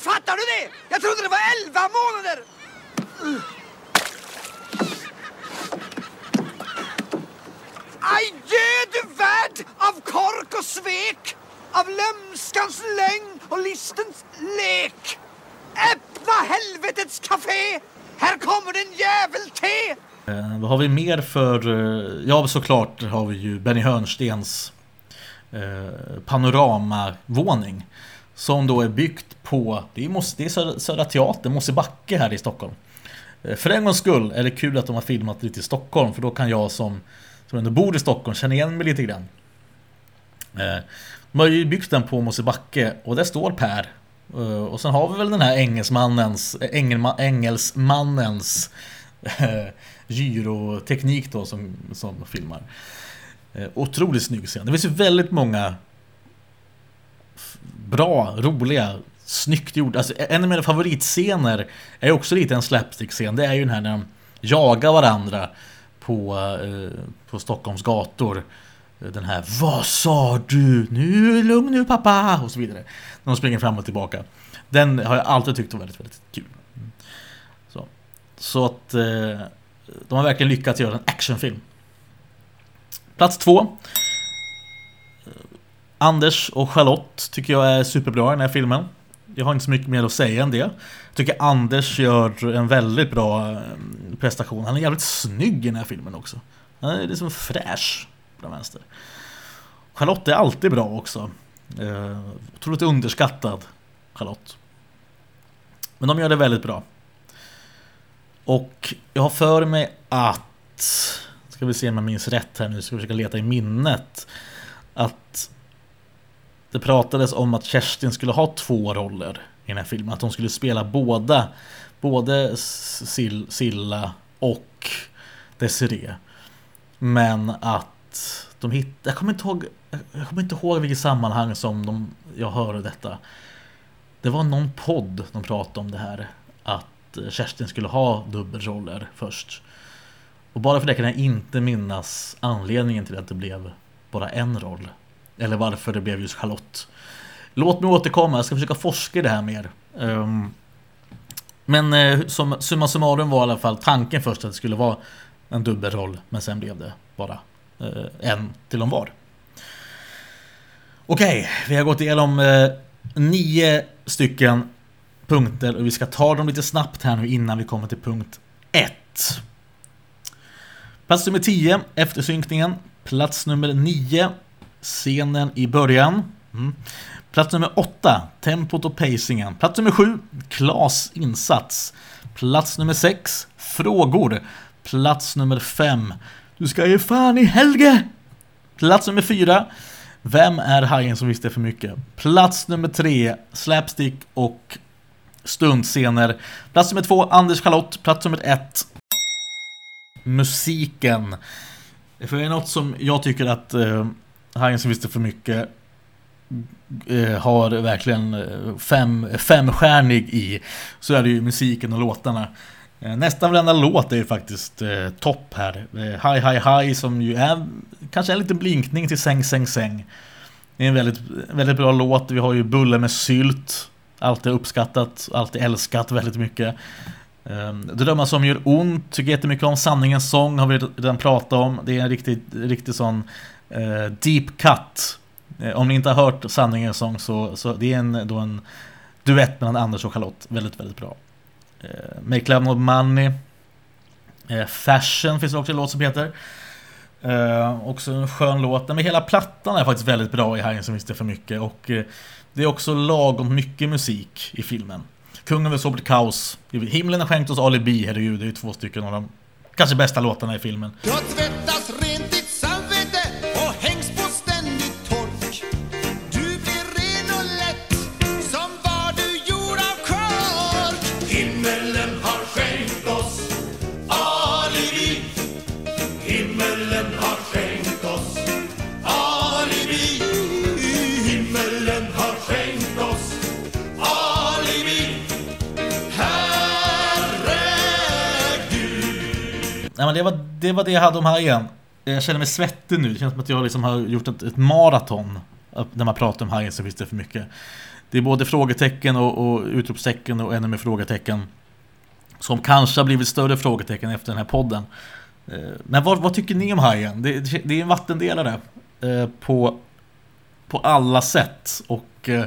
Speaker 2: Fattar du det? Jag trodde det var 11 månader! Adjö du värld av kork och svek! Av lömskans lögn och listens lek! Öppna helvetets café! Här kommer en jävel te!
Speaker 1: Eh, vad har vi mer för... Eh, ja, såklart har vi ju Benny Hörnstens eh, panoramavåning. Som då är byggt på... Det är, Mos- det är Södra- Södra Teatern, Mosebacke här i Stockholm. Eh, för en gångs skull är det kul att de har filmat lite i Stockholm. För då kan jag som, som ändå bor i Stockholm känna igen mig lite grann. Eh, de har ju byggt den på Mosebacke och där står Per. Eh, och sen har vi väl den här engelsmannens, engelma, engelsmannens gyroteknik då som, som filmar. Otroligt snygg scen. Det finns ju väldigt många bra, roliga, snyggt gjorda. Alltså, en av mina favoritscener är också lite en slapstick-scen. Det är ju den här när de jagar varandra på, eh, på Stockholms gator. Den här Vad sa du? Nu, lugn nu pappa! Och så vidare. När de springer fram och tillbaka. Den har jag alltid tyckt var väldigt, väldigt kul. Så, så att eh, de har verkligen lyckats göra en actionfilm. Plats två. Anders och Charlotte tycker jag är superbra i den här filmen. Jag har inte så mycket mer att säga än det. Jag tycker Anders gör en väldigt bra eh, prestation. Han är jävligt snygg i den här filmen också. Han är liksom fräsch på den vänster. Charlotte är alltid bra också. Eh, otroligt underskattad Charlotte. Men de gör det väldigt bra. Och jag har för mig att, ska vi se om jag minns rätt här nu, ska vi försöka leta i minnet. Att det pratades om att Kerstin skulle ha två roller i den här filmen. Att hon skulle spela båda, både Sil- Silla och Desiree. Men att de hittade, jag kommer inte ihåg, jag kommer inte ihåg vilket sammanhang som de, jag hörde detta. Det var någon podd de pratade om det här. Att eh, Kerstin skulle ha dubbelroller först. Och bara för det kan jag inte minnas anledningen till att det blev bara en roll. Eller varför det blev just Charlotte. Låt mig återkomma, jag ska försöka forska i det här mer. Um, men eh, som, summa summarum var i alla fall tanken först att det skulle vara en dubbelroll. Men sen blev det bara eh, en till om var. Okej, vi har gått igenom eh, nio stycken punkter och vi ska ta dem lite snabbt här nu innan vi kommer till punkt 1. Plats nummer 10, eftersynkningen. Plats nummer 9, scenen i början. Mm. Plats nummer 8, tempot och pacingen. Plats nummer 7, Klas insats. Plats nummer 6, frågor. Plats nummer 5, du ska ge fan i Helge! Plats nummer 4, vem är hajen som visste för mycket? Plats nummer 3, slapstick och stuntscener. Plats nummer 2, Anders Charlotte. Plats nummer 1, musiken. För det är något som jag tycker att eh, uh, som visste för mycket eh, har verkligen eh, fem, femstjärnig i så är det ju musiken och låtarna. Eh, nästan varenda låt är ju faktiskt eh, topp här. Eh, Hi Hi Hi som ju är kanske en liten blinkning till Säng Säng Säng. Det är en väldigt, väldigt bra låt. Vi har ju Bulle med sylt. Alltid uppskattat, alltid älskat väldigt mycket. Ehm, Drömmar som gör ont, tycker jättemycket om. Sanningens sång har vi redan pratat om. Det är en riktigt, riktigt sån eh, deep cut. Eh, om ni inte har hört Sanningens sång så, så det är en, då en duett mellan Anders och Charlotte. Väldigt, väldigt bra. Eh, Make Love Not Money. Eh, Fashion finns det också en låt som heter. Eh, också en skön låt. Men hela plattan är faktiskt väldigt bra i Hajen som visste för mycket. Och eh, det är också lagom mycket musik i filmen. Kungen vill sobert kaos. Himlen har skänkt oss alibi, herregud. Det är ju två stycken av de kanske bästa låtarna i filmen.
Speaker 6: Jag tvättas rent
Speaker 1: men det, var, det var det jag hade om Hajen. Jag känner mig svettig nu. Det känns som att jag liksom har gjort ett, ett maraton. När man pratar om Hajen så finns det för mycket. Det är både frågetecken och, och utropstecken och ännu mer frågetecken. Som kanske har blivit större frågetecken efter den här podden. Eh, men vad, vad tycker ni om Hajen? Det, det är en vattendelare eh, på, på alla sätt. Och eh,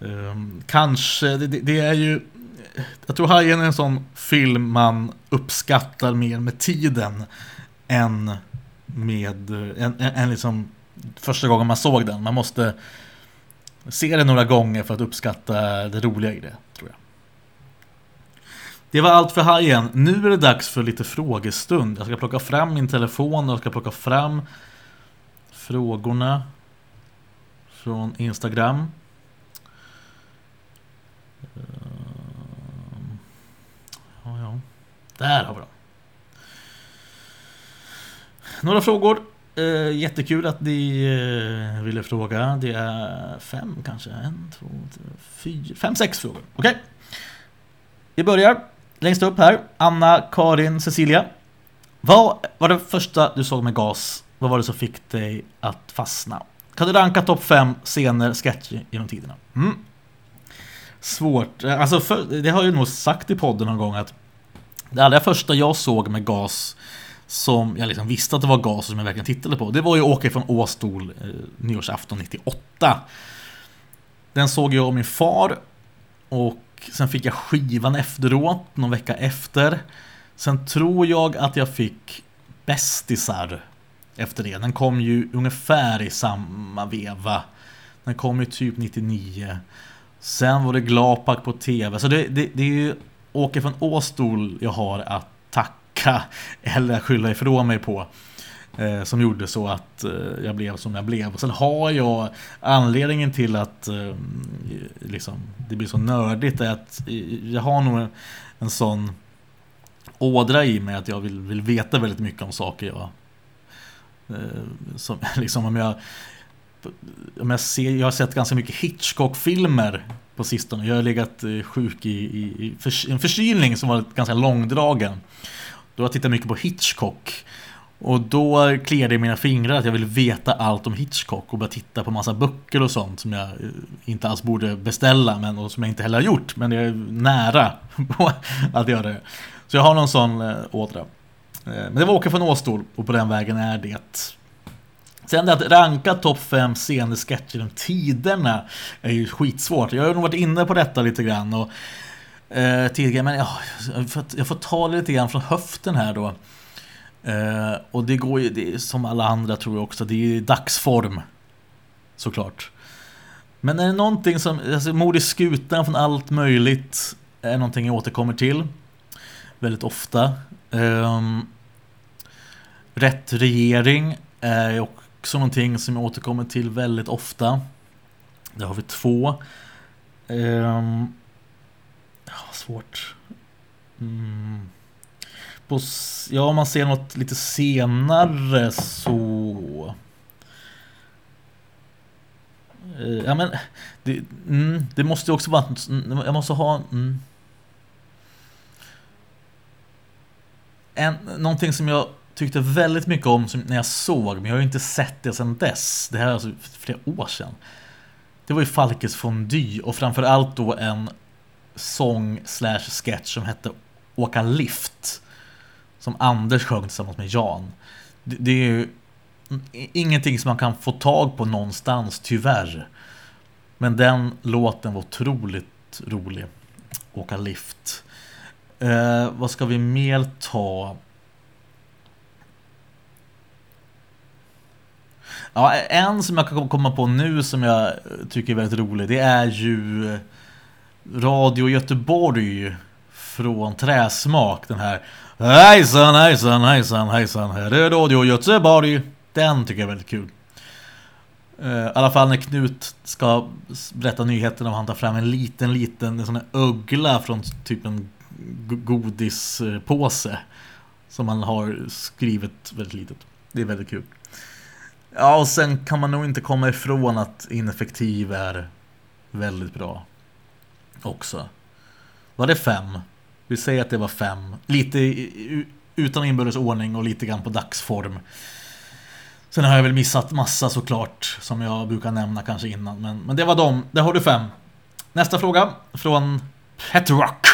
Speaker 1: eh kanske, det det är ju... Jag tror Hajen är en sån film man uppskattar mer med tiden än med än, än, liksom första gången man såg den. Man måste se den några gånger för att uppskatta det roliga i det, tror jag. Det var allt för Hajen. Nu är det dags för lite frågestund. Jag ska plocka fram min telefon och jag ska plocka fram frågorna från Instagram. Ehm, Ja, ja. Där har vi dem. Några frågor. Eh, jättekul att ni eh, ville fråga. Det är fem kanske. En, två, tre, fyra, fem, sex frågor. Okej. Vi börjar längst upp här. Anna, Karin, Cecilia. Vad var det första du såg med gas? Vad var det som fick dig att fastna? Kan du ranka topp fem scener, sketcher genom tiderna? Mm. Svårt. Eh, alltså, för, det har jag nog sagt i podden någon gång att det allra första jag såg med gas som jag liksom visste att det var gas och som jag verkligen tittade på. Det var ju Åka från Åstol eh, nyårsafton 98. Den såg jag av min far och sen fick jag skivan efteråt, någon vecka efter. Sen tror jag att jag fick Bästisar efter det. Den kom ju ungefär i samma veva. Den kom ju typ 99. Sen var det Glapak på TV. Så det, det, det är ju Åke från Åstol jag har att tacka eller skylla ifrån mig på. Eh, som gjorde så att eh, jag blev som jag blev. Och sen har jag anledningen till att eh, liksom, det blir så nördigt är att eh, jag har nog en, en sån ådra i mig att jag vill, vill veta väldigt mycket om saker jag eh, som, <laughs> liksom om jag om jag, ser, jag har sett ganska mycket Hitchcock-filmer på sistone. Jag har legat eh, sjuk i, i, i för, en förkylning som var ganska långdragen. Då har jag tittat mycket på Hitchcock. Och då kliade det i mina fingrar att jag vill veta allt om Hitchcock och börja titta på massa böcker och sånt som jag eh, inte alls borde beställa men och som jag inte heller har gjort. Men jag är nära på <laughs> att göra det. Så jag har någon sån eh, ådra. Men det var åka från Åstol och på den vägen är det. Sen det att ranka topp 5 scenesketcher genom tiderna är ju skitsvårt. Jag har nog varit inne på detta lite grann och eh, tidigare, men ja, jag, får, ta det lite grann från höften här då. Eh, och det går ju, det som alla andra tror jag också, det är ju dagsform. Såklart. Men är det någonting som, alltså mord i skutan från allt möjligt är någonting jag återkommer till. Väldigt ofta. Eh, rätt regering är också någonting som jag återkommer till väldigt ofta. Där har vi två. Ehm, ja, svårt. Mm. På, ja, om man ser något lite senare så... Eh, ja, men det, mm, det måste ju också vara... Mm, jag måste ha... Mm. En, någonting som jag tyckte väldigt mycket om som, när jag såg, men jag har ju inte sett det sedan dess. Det här är alltså flera år sedan. Det var ju Falkes fondue och framförallt då en sång slash sketch som hette Åka lift. Som Anders sjöng tillsammans med Jan. Det, det är ju ingenting som man kan få tag på någonstans, tyvärr. Men den låten var otroligt rolig. Åka lift. Eh, vad ska vi mer ta? Ja, en som jag kan komma på nu som jag tycker är väldigt rolig, det är ju Radio Göteborg från Träsmak. Den här Hejsan, hejsan, hejsan, hejsan, här är Radio Göteborg. Den tycker jag är väldigt kul. Eh, I alla fall när Knut ska berätta nyheterna och han tar fram en liten, liten en sån här ögla från typ en godispåse. Som han har skrivit väldigt litet. Det är väldigt kul. Ja, och sen kan man nog inte komma ifrån att ineffektiv är väldigt bra. Också. Var det fem? Vi säger att det var fem. Lite utan inbördes ordning och lite grann på dagsform. Sen har jag väl missat massa såklart som jag brukar nämna kanske innan. Men, men det var dem. Där har du fem. Nästa fråga från Petrock.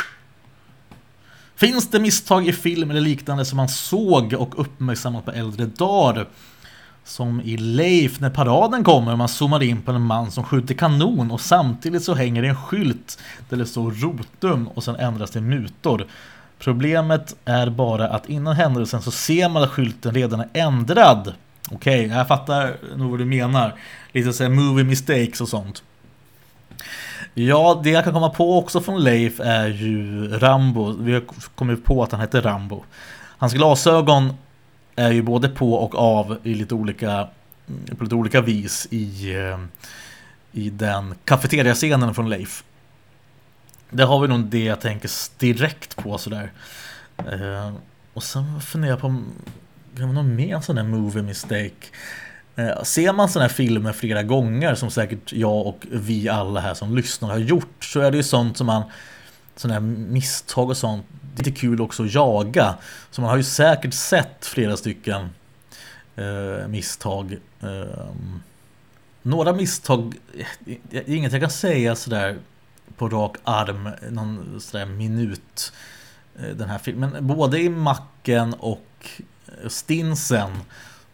Speaker 1: Finns det misstag i film eller liknande som man såg och uppmärksammat på äldre dagar? Som i Leif när paraden kommer och man zoomar in på en man som skjuter kanon och samtidigt så hänger det en skylt där det står Rotum och sen ändras till mutor. Problemet är bara att innan händelsen så ser man att skylten redan är ändrad. Okej, jag fattar nog vad du menar. Lite såhär movie mistakes och sånt. Ja, det jag kan komma på också från Leif är ju Rambo. Vi har kommit på att han heter Rambo. Hans glasögon är ju både på och av i lite olika, på lite olika vis i, eh, i den kafeteriascenen från Leif. Där har vi nog det jag tänker direkt på sådär. Eh, och sen funderar jag på om kan man ha någon mer sån där movie mistake? Eh, ser man sådana här filmer flera gånger som säkert jag och vi alla här som lyssnar har gjort så är det ju sånt som man sådana här misstag och sånt lite kul också att jaga. Så man har ju säkert sett flera stycken eh, misstag. Eh, några misstag, det är inget jag kan säga sådär på rak arm, någon sådär minut. Eh, den här filmen, både i Macken och eh, Stinsen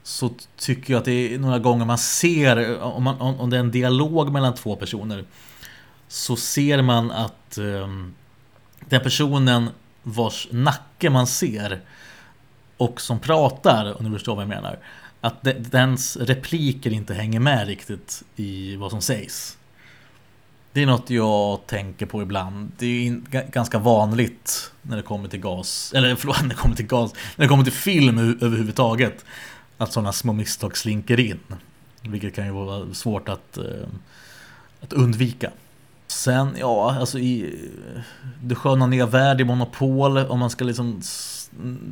Speaker 1: så tycker jag att det är några gånger man ser, om, man, om, om det är en dialog mellan två personer, så ser man att um, den personen vars nacke man ser och som pratar, om du förstår vad jag menar, att de, dens repliker inte hänger med riktigt i vad som sägs. Det är något jag tänker på ibland. Det är in, ganska vanligt när det kommer till gas, eller förlåt, <laughs> när det kommer till gas, när det kommer till film överhuvudtaget. Att sådana små misstag slinker in. Vilket kan ju vara svårt att, eh, att undvika. Sen, ja, alltså i Det sköna nya värld i Monopol, om man ska liksom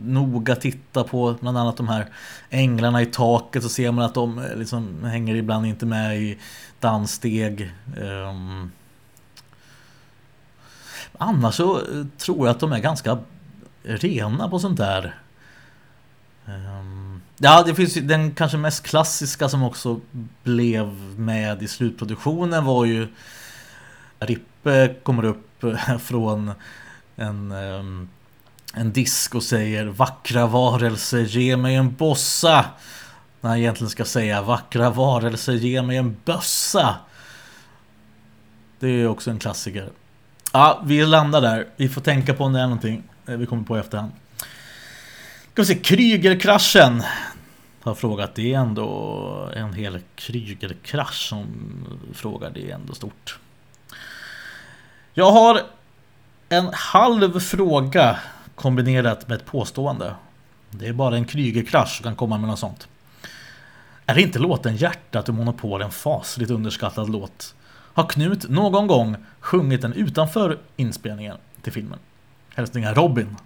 Speaker 1: noga titta på bland annat de här änglarna i taket så ser man att de eh, liksom hänger ibland inte med i danssteg. Um, Annars så eh, tror jag att de är ganska rena på sånt där. Um, Ja, det finns ju den kanske mest klassiska som också blev med i slutproduktionen var ju Rippe kommer upp <laughs> från en, ehm, en disk och säger Vackra varelser, ge mig en bossa. När han egentligen ska säga Vackra varelser, ge mig en bössa. Det är också en klassiker. Ja, vi landar där. Vi får tänka på om det är någonting eh, vi kommer på i efterhand. Ska vi se, Krygerkraschen har frågat. Det är ändå en hel Krygerkrasch som frågar. Det är ändå stort. Jag har en halv fråga kombinerat med ett påstående. Det är bara en Krygerkrasch som kan komma med något sånt. Är inte låten Hjärtat och Monopol en fasligt underskattad låt? Har Knut någon gång sjungit den utanför inspelningen till filmen? Hälsningar Robin.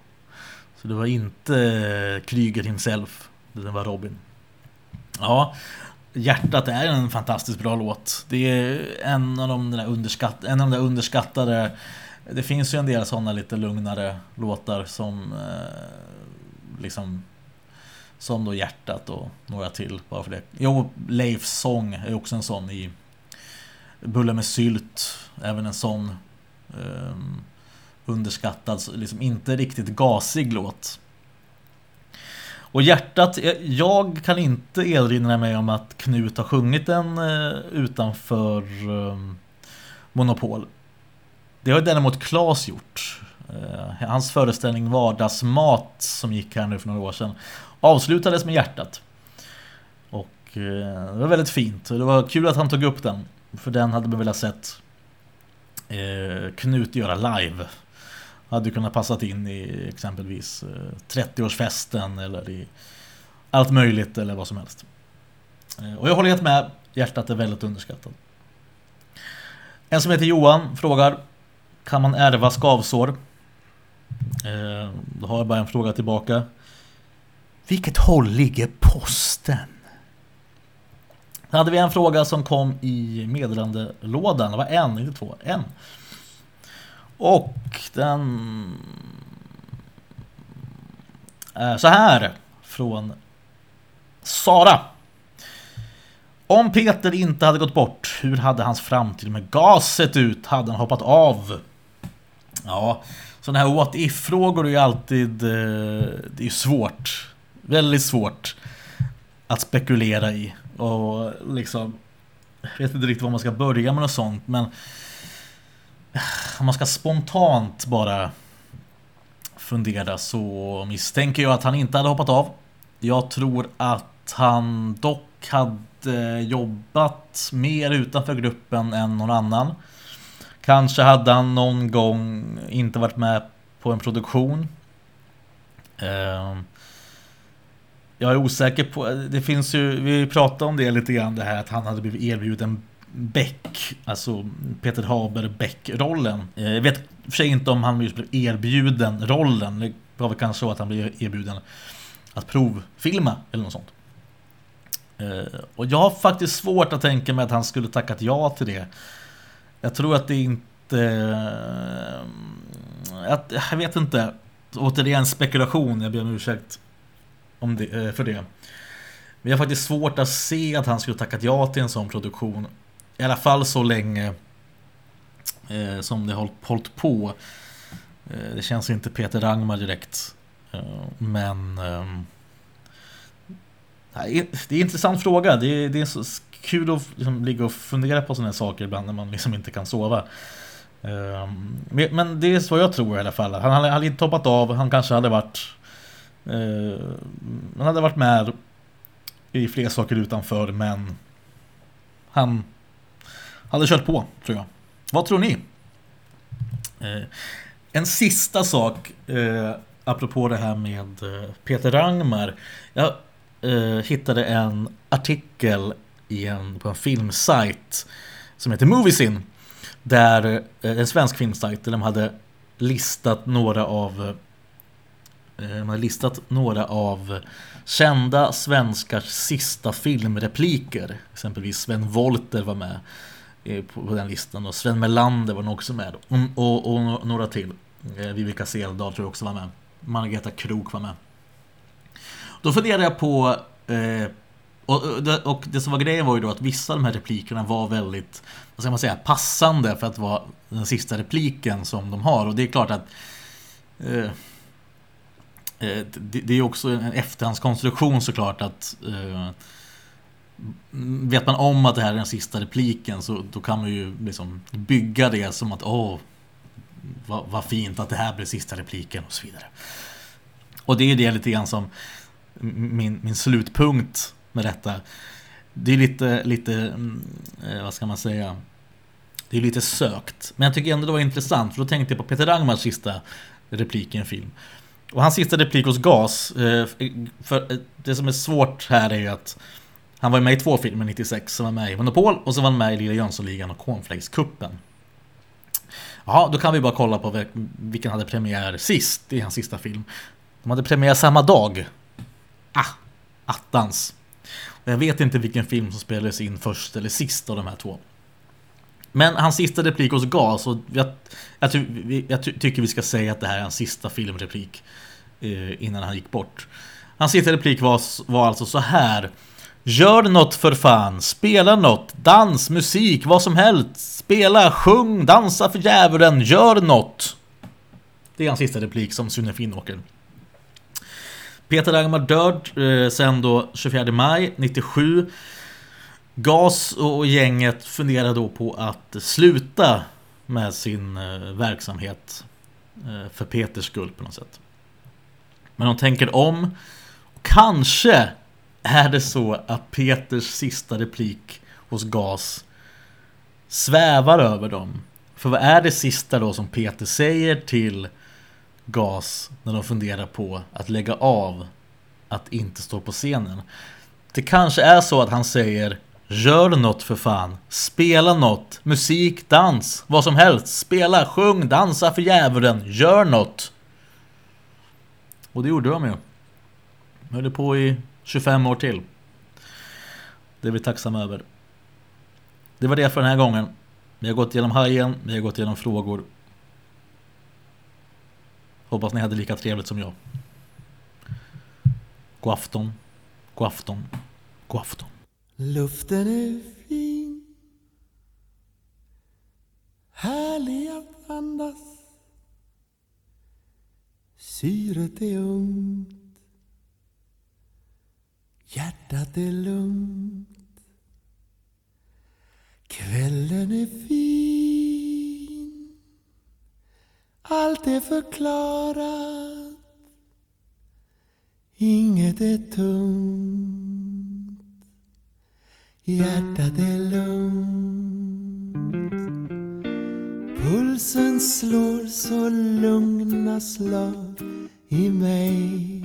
Speaker 1: Så det var inte Kryger himself, det var Robin. Ja, Hjärtat är en fantastiskt bra låt. Det är en av de där, underskatt, en av de där underskattade Det finns ju en del sådana lite lugnare låtar som eh, liksom Som då Hjärtat och några till bara för det. Jo, Leifs sång är också en sån i Bulle med sylt, även en sån eh, underskattad, liksom inte riktigt gasig låt. Och hjärtat, eh, jag kan inte erinra mig om att Knut har sjungit den eh, utanför ehm, Monopol. Det har däremot Klas gjort. Eh, hans föreställning Vardagsmat som gick här nu för några år sedan avslutades med hjärtat. Och det var väldigt fint och det var kul att han tog upp den. För den hade man velat sett Knut göra live hade kunnat passat in i exempelvis eh, 30-årsfesten eller i allt möjligt eller vad som helst. Eh, och jag håller helt med, hjärtat är väldigt underskattat. En som heter Johan frågar Kan man ärva skavsår? Eh, då har jag bara en fråga tillbaka. Vilket håll ligger posten? Då hade vi en fråga som kom i meddelandelådan. Det var en, inte två. En. Och den är så här från Sara. Om Peter inte hade gått bort, hur hade hans framtid med gas sett ut? Hade han hoppat av? Ja, sådana här what if-frågor är ju alltid... Eh, det är ju svårt. Väldigt svårt att spekulera i. Och liksom... Jag vet inte riktigt var man ska börja med något sånt, men om man ska spontant bara fundera så misstänker jag att han inte hade hoppat av. Jag tror att han dock hade jobbat mer utanför gruppen än någon annan. Kanske hade han någon gång inte varit med på en produktion. Ehm, jag är osäker på, det finns ju, vi pratade om det lite grann det här att han hade blivit erbjuden Beck, alltså Peter Haber Beck-rollen. Eh, jag vet för sig inte om han just blev erbjuden rollen. Det var väl kanske så att han blev erbjuden att provfilma eller något sånt. Eh, och jag har faktiskt svårt att tänka mig att han skulle tackat ja till det. Jag tror att det inte... Eh, att, jag vet inte. Återigen spekulation, jag ber om ursäkt om det, för det. Men jag har faktiskt svårt att se att han skulle tackat ja till en sån produktion i alla fall så länge eh, som det har hållit på. Eh, det känns inte Peter Rangmar direkt. Eh, men ehm, det är en intressant fråga. Det är, det är så kul att liksom ligga och fundera på sådana här saker ibland när man liksom inte kan sova. Ehm, men det är så jag tror i alla fall. Han hade inte hoppat av. Han kanske hade varit eh, Han hade varit med i fler saker utanför men han hade kört på, tror jag. Vad tror ni? Eh, en sista sak, eh, apropå det här med eh, Peter Rangmar. Jag eh, hittade en artikel i en, på en filmsajt som heter Moviesin. Där, eh, en svensk filmsajt, där de hade listat några av eh, de hade listat några av kända svenskars sista filmrepliker. Exempelvis Sven Volter var med Eh, på den listan. Och Sven Melander var nog också med. Och, och, och några till. Eh, Vivica tror jag också var med. Margareta Krok var med. Då funderade jag på eh, och, det, och det som var grejen var ju då att vissa av de här replikerna var väldigt, vad ska man säga, passande för att vara den sista repliken som de har. Och det är klart att eh, eh det, det, är också en efterhandskonstruktion såklart att eh, vet man om att det här är den sista repliken så då kan man ju liksom bygga det som att åh, vad, vad fint att det här blir sista repliken och så vidare. Och det är det lite grann som min, min slutpunkt med detta. Det är lite, lite, mm, eh, vad ska man säga? Det är lite sökt. Men jag tycker ändå det var intressant för då tänkte jag på Peter Rangmars sista replik i en film. Och hans sista replik hos GAS, eh, för eh, det som är svårt här är ju att han var med i två filmer 96, som var med i Monopol och så var han med i Lilla Jönssonligan och Cornflakes-cupen. Ja, då kan vi bara kolla på vilken hade premiär sist i hans sista film. De hade premiär samma dag. Ah, attans. Och Jag vet inte vilken film som spelades in först eller sist av de här två. Men hans sista replik hos Gas, och jag, jag, jag, jag ty- tycker vi ska säga att det här är hans sista filmreplik eh, innan han gick bort. Hans sista replik var, var alltså så här. Gör något för fan, spela något, dans, musik, vad som helst. Spela, sjung, dansa för djävulen, gör något. Det är hans sista replik som Sune Finnåker. Peter Dagmar död eh, sen då 24 maj 97. Gas och gänget funderar då på att sluta med sin eh, verksamhet eh, för Peters skull på något sätt. Men de tänker om. Och kanske är det så att Peters sista replik hos Gas svävar över dem. För vad är det sista då som Peter säger till Gas när de funderar på att lägga av att inte stå på scenen? Det kanske är så att han säger Gör något för fan, spela något, musik, dans, vad som helst, spela, sjung, dansa för djävulen, gör något. Och det gjorde de ju. De höll på i 25 år till. Det är vi tacksamma över. Det var det för den här gången. Vi har gått igenom hajen, vi har gått igenom frågor. Hoppas ni hade lika trevligt som jag. God afton, god afton, god afton.
Speaker 6: Luften är fin Härlig att andas Syret är ungt Hjärtat är lugnt. Kvällen är fin. Allt är förklarat. Inget är tungt Hjärtat är lugnt. Pulsen slår så lugna slag i mig.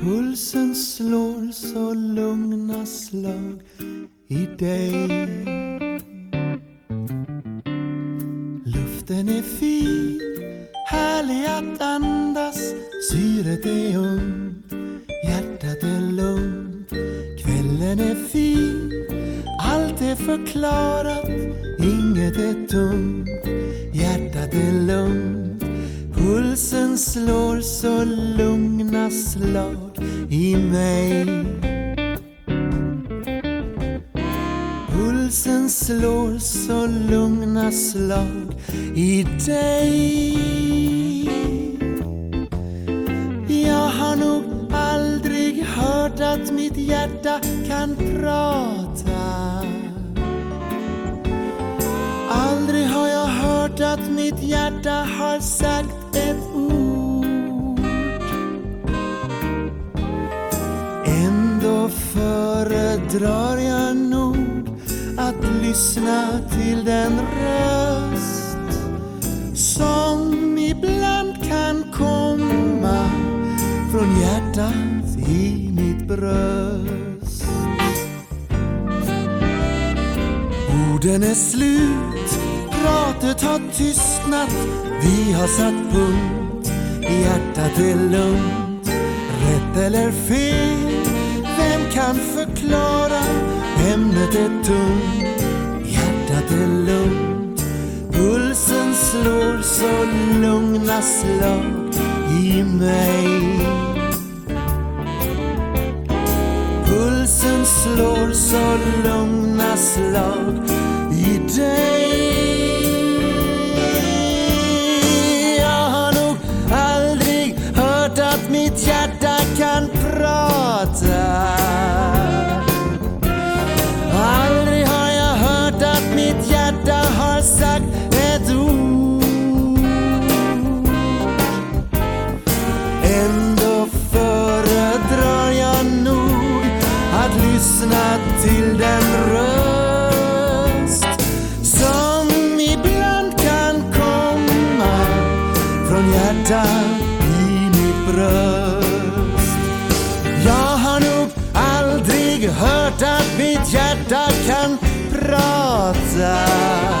Speaker 6: Pulsen slår så lugna slag i dig. Luften är fin, härlig att andas. Syret är ungt, hjärtat är lugnt. Kvällen är fin, allt är förklarat. Inget är tungt, hjärtat är lugnt. Pulsen slår så lugna slag i mig. Pulsen slår så lugna slag i dig. Jag har nog aldrig hört att mitt hjärta kan prata. Aldrig har jag hört att mitt hjärta har sagt föredrar jag nog att lyssna till den röst som ibland kan komma från hjärtat i mitt bröst. Orden är slut, pratet har tystnat, vi har satt punkt, hjärtat är lugnt, rätt eller fel, vem kan förklara? Ämnet är tungt, hjärtat är lugnt, pulsen slår så lugna slag i mig. Pulsen slår så lugna slag i dig att mitt hjärta kan prata. Aldrig har jag hört att mitt hjärta har sagt ett ord. Ändå föredrar jag nog att lyssna till den röst att mitt hjärta kan prata.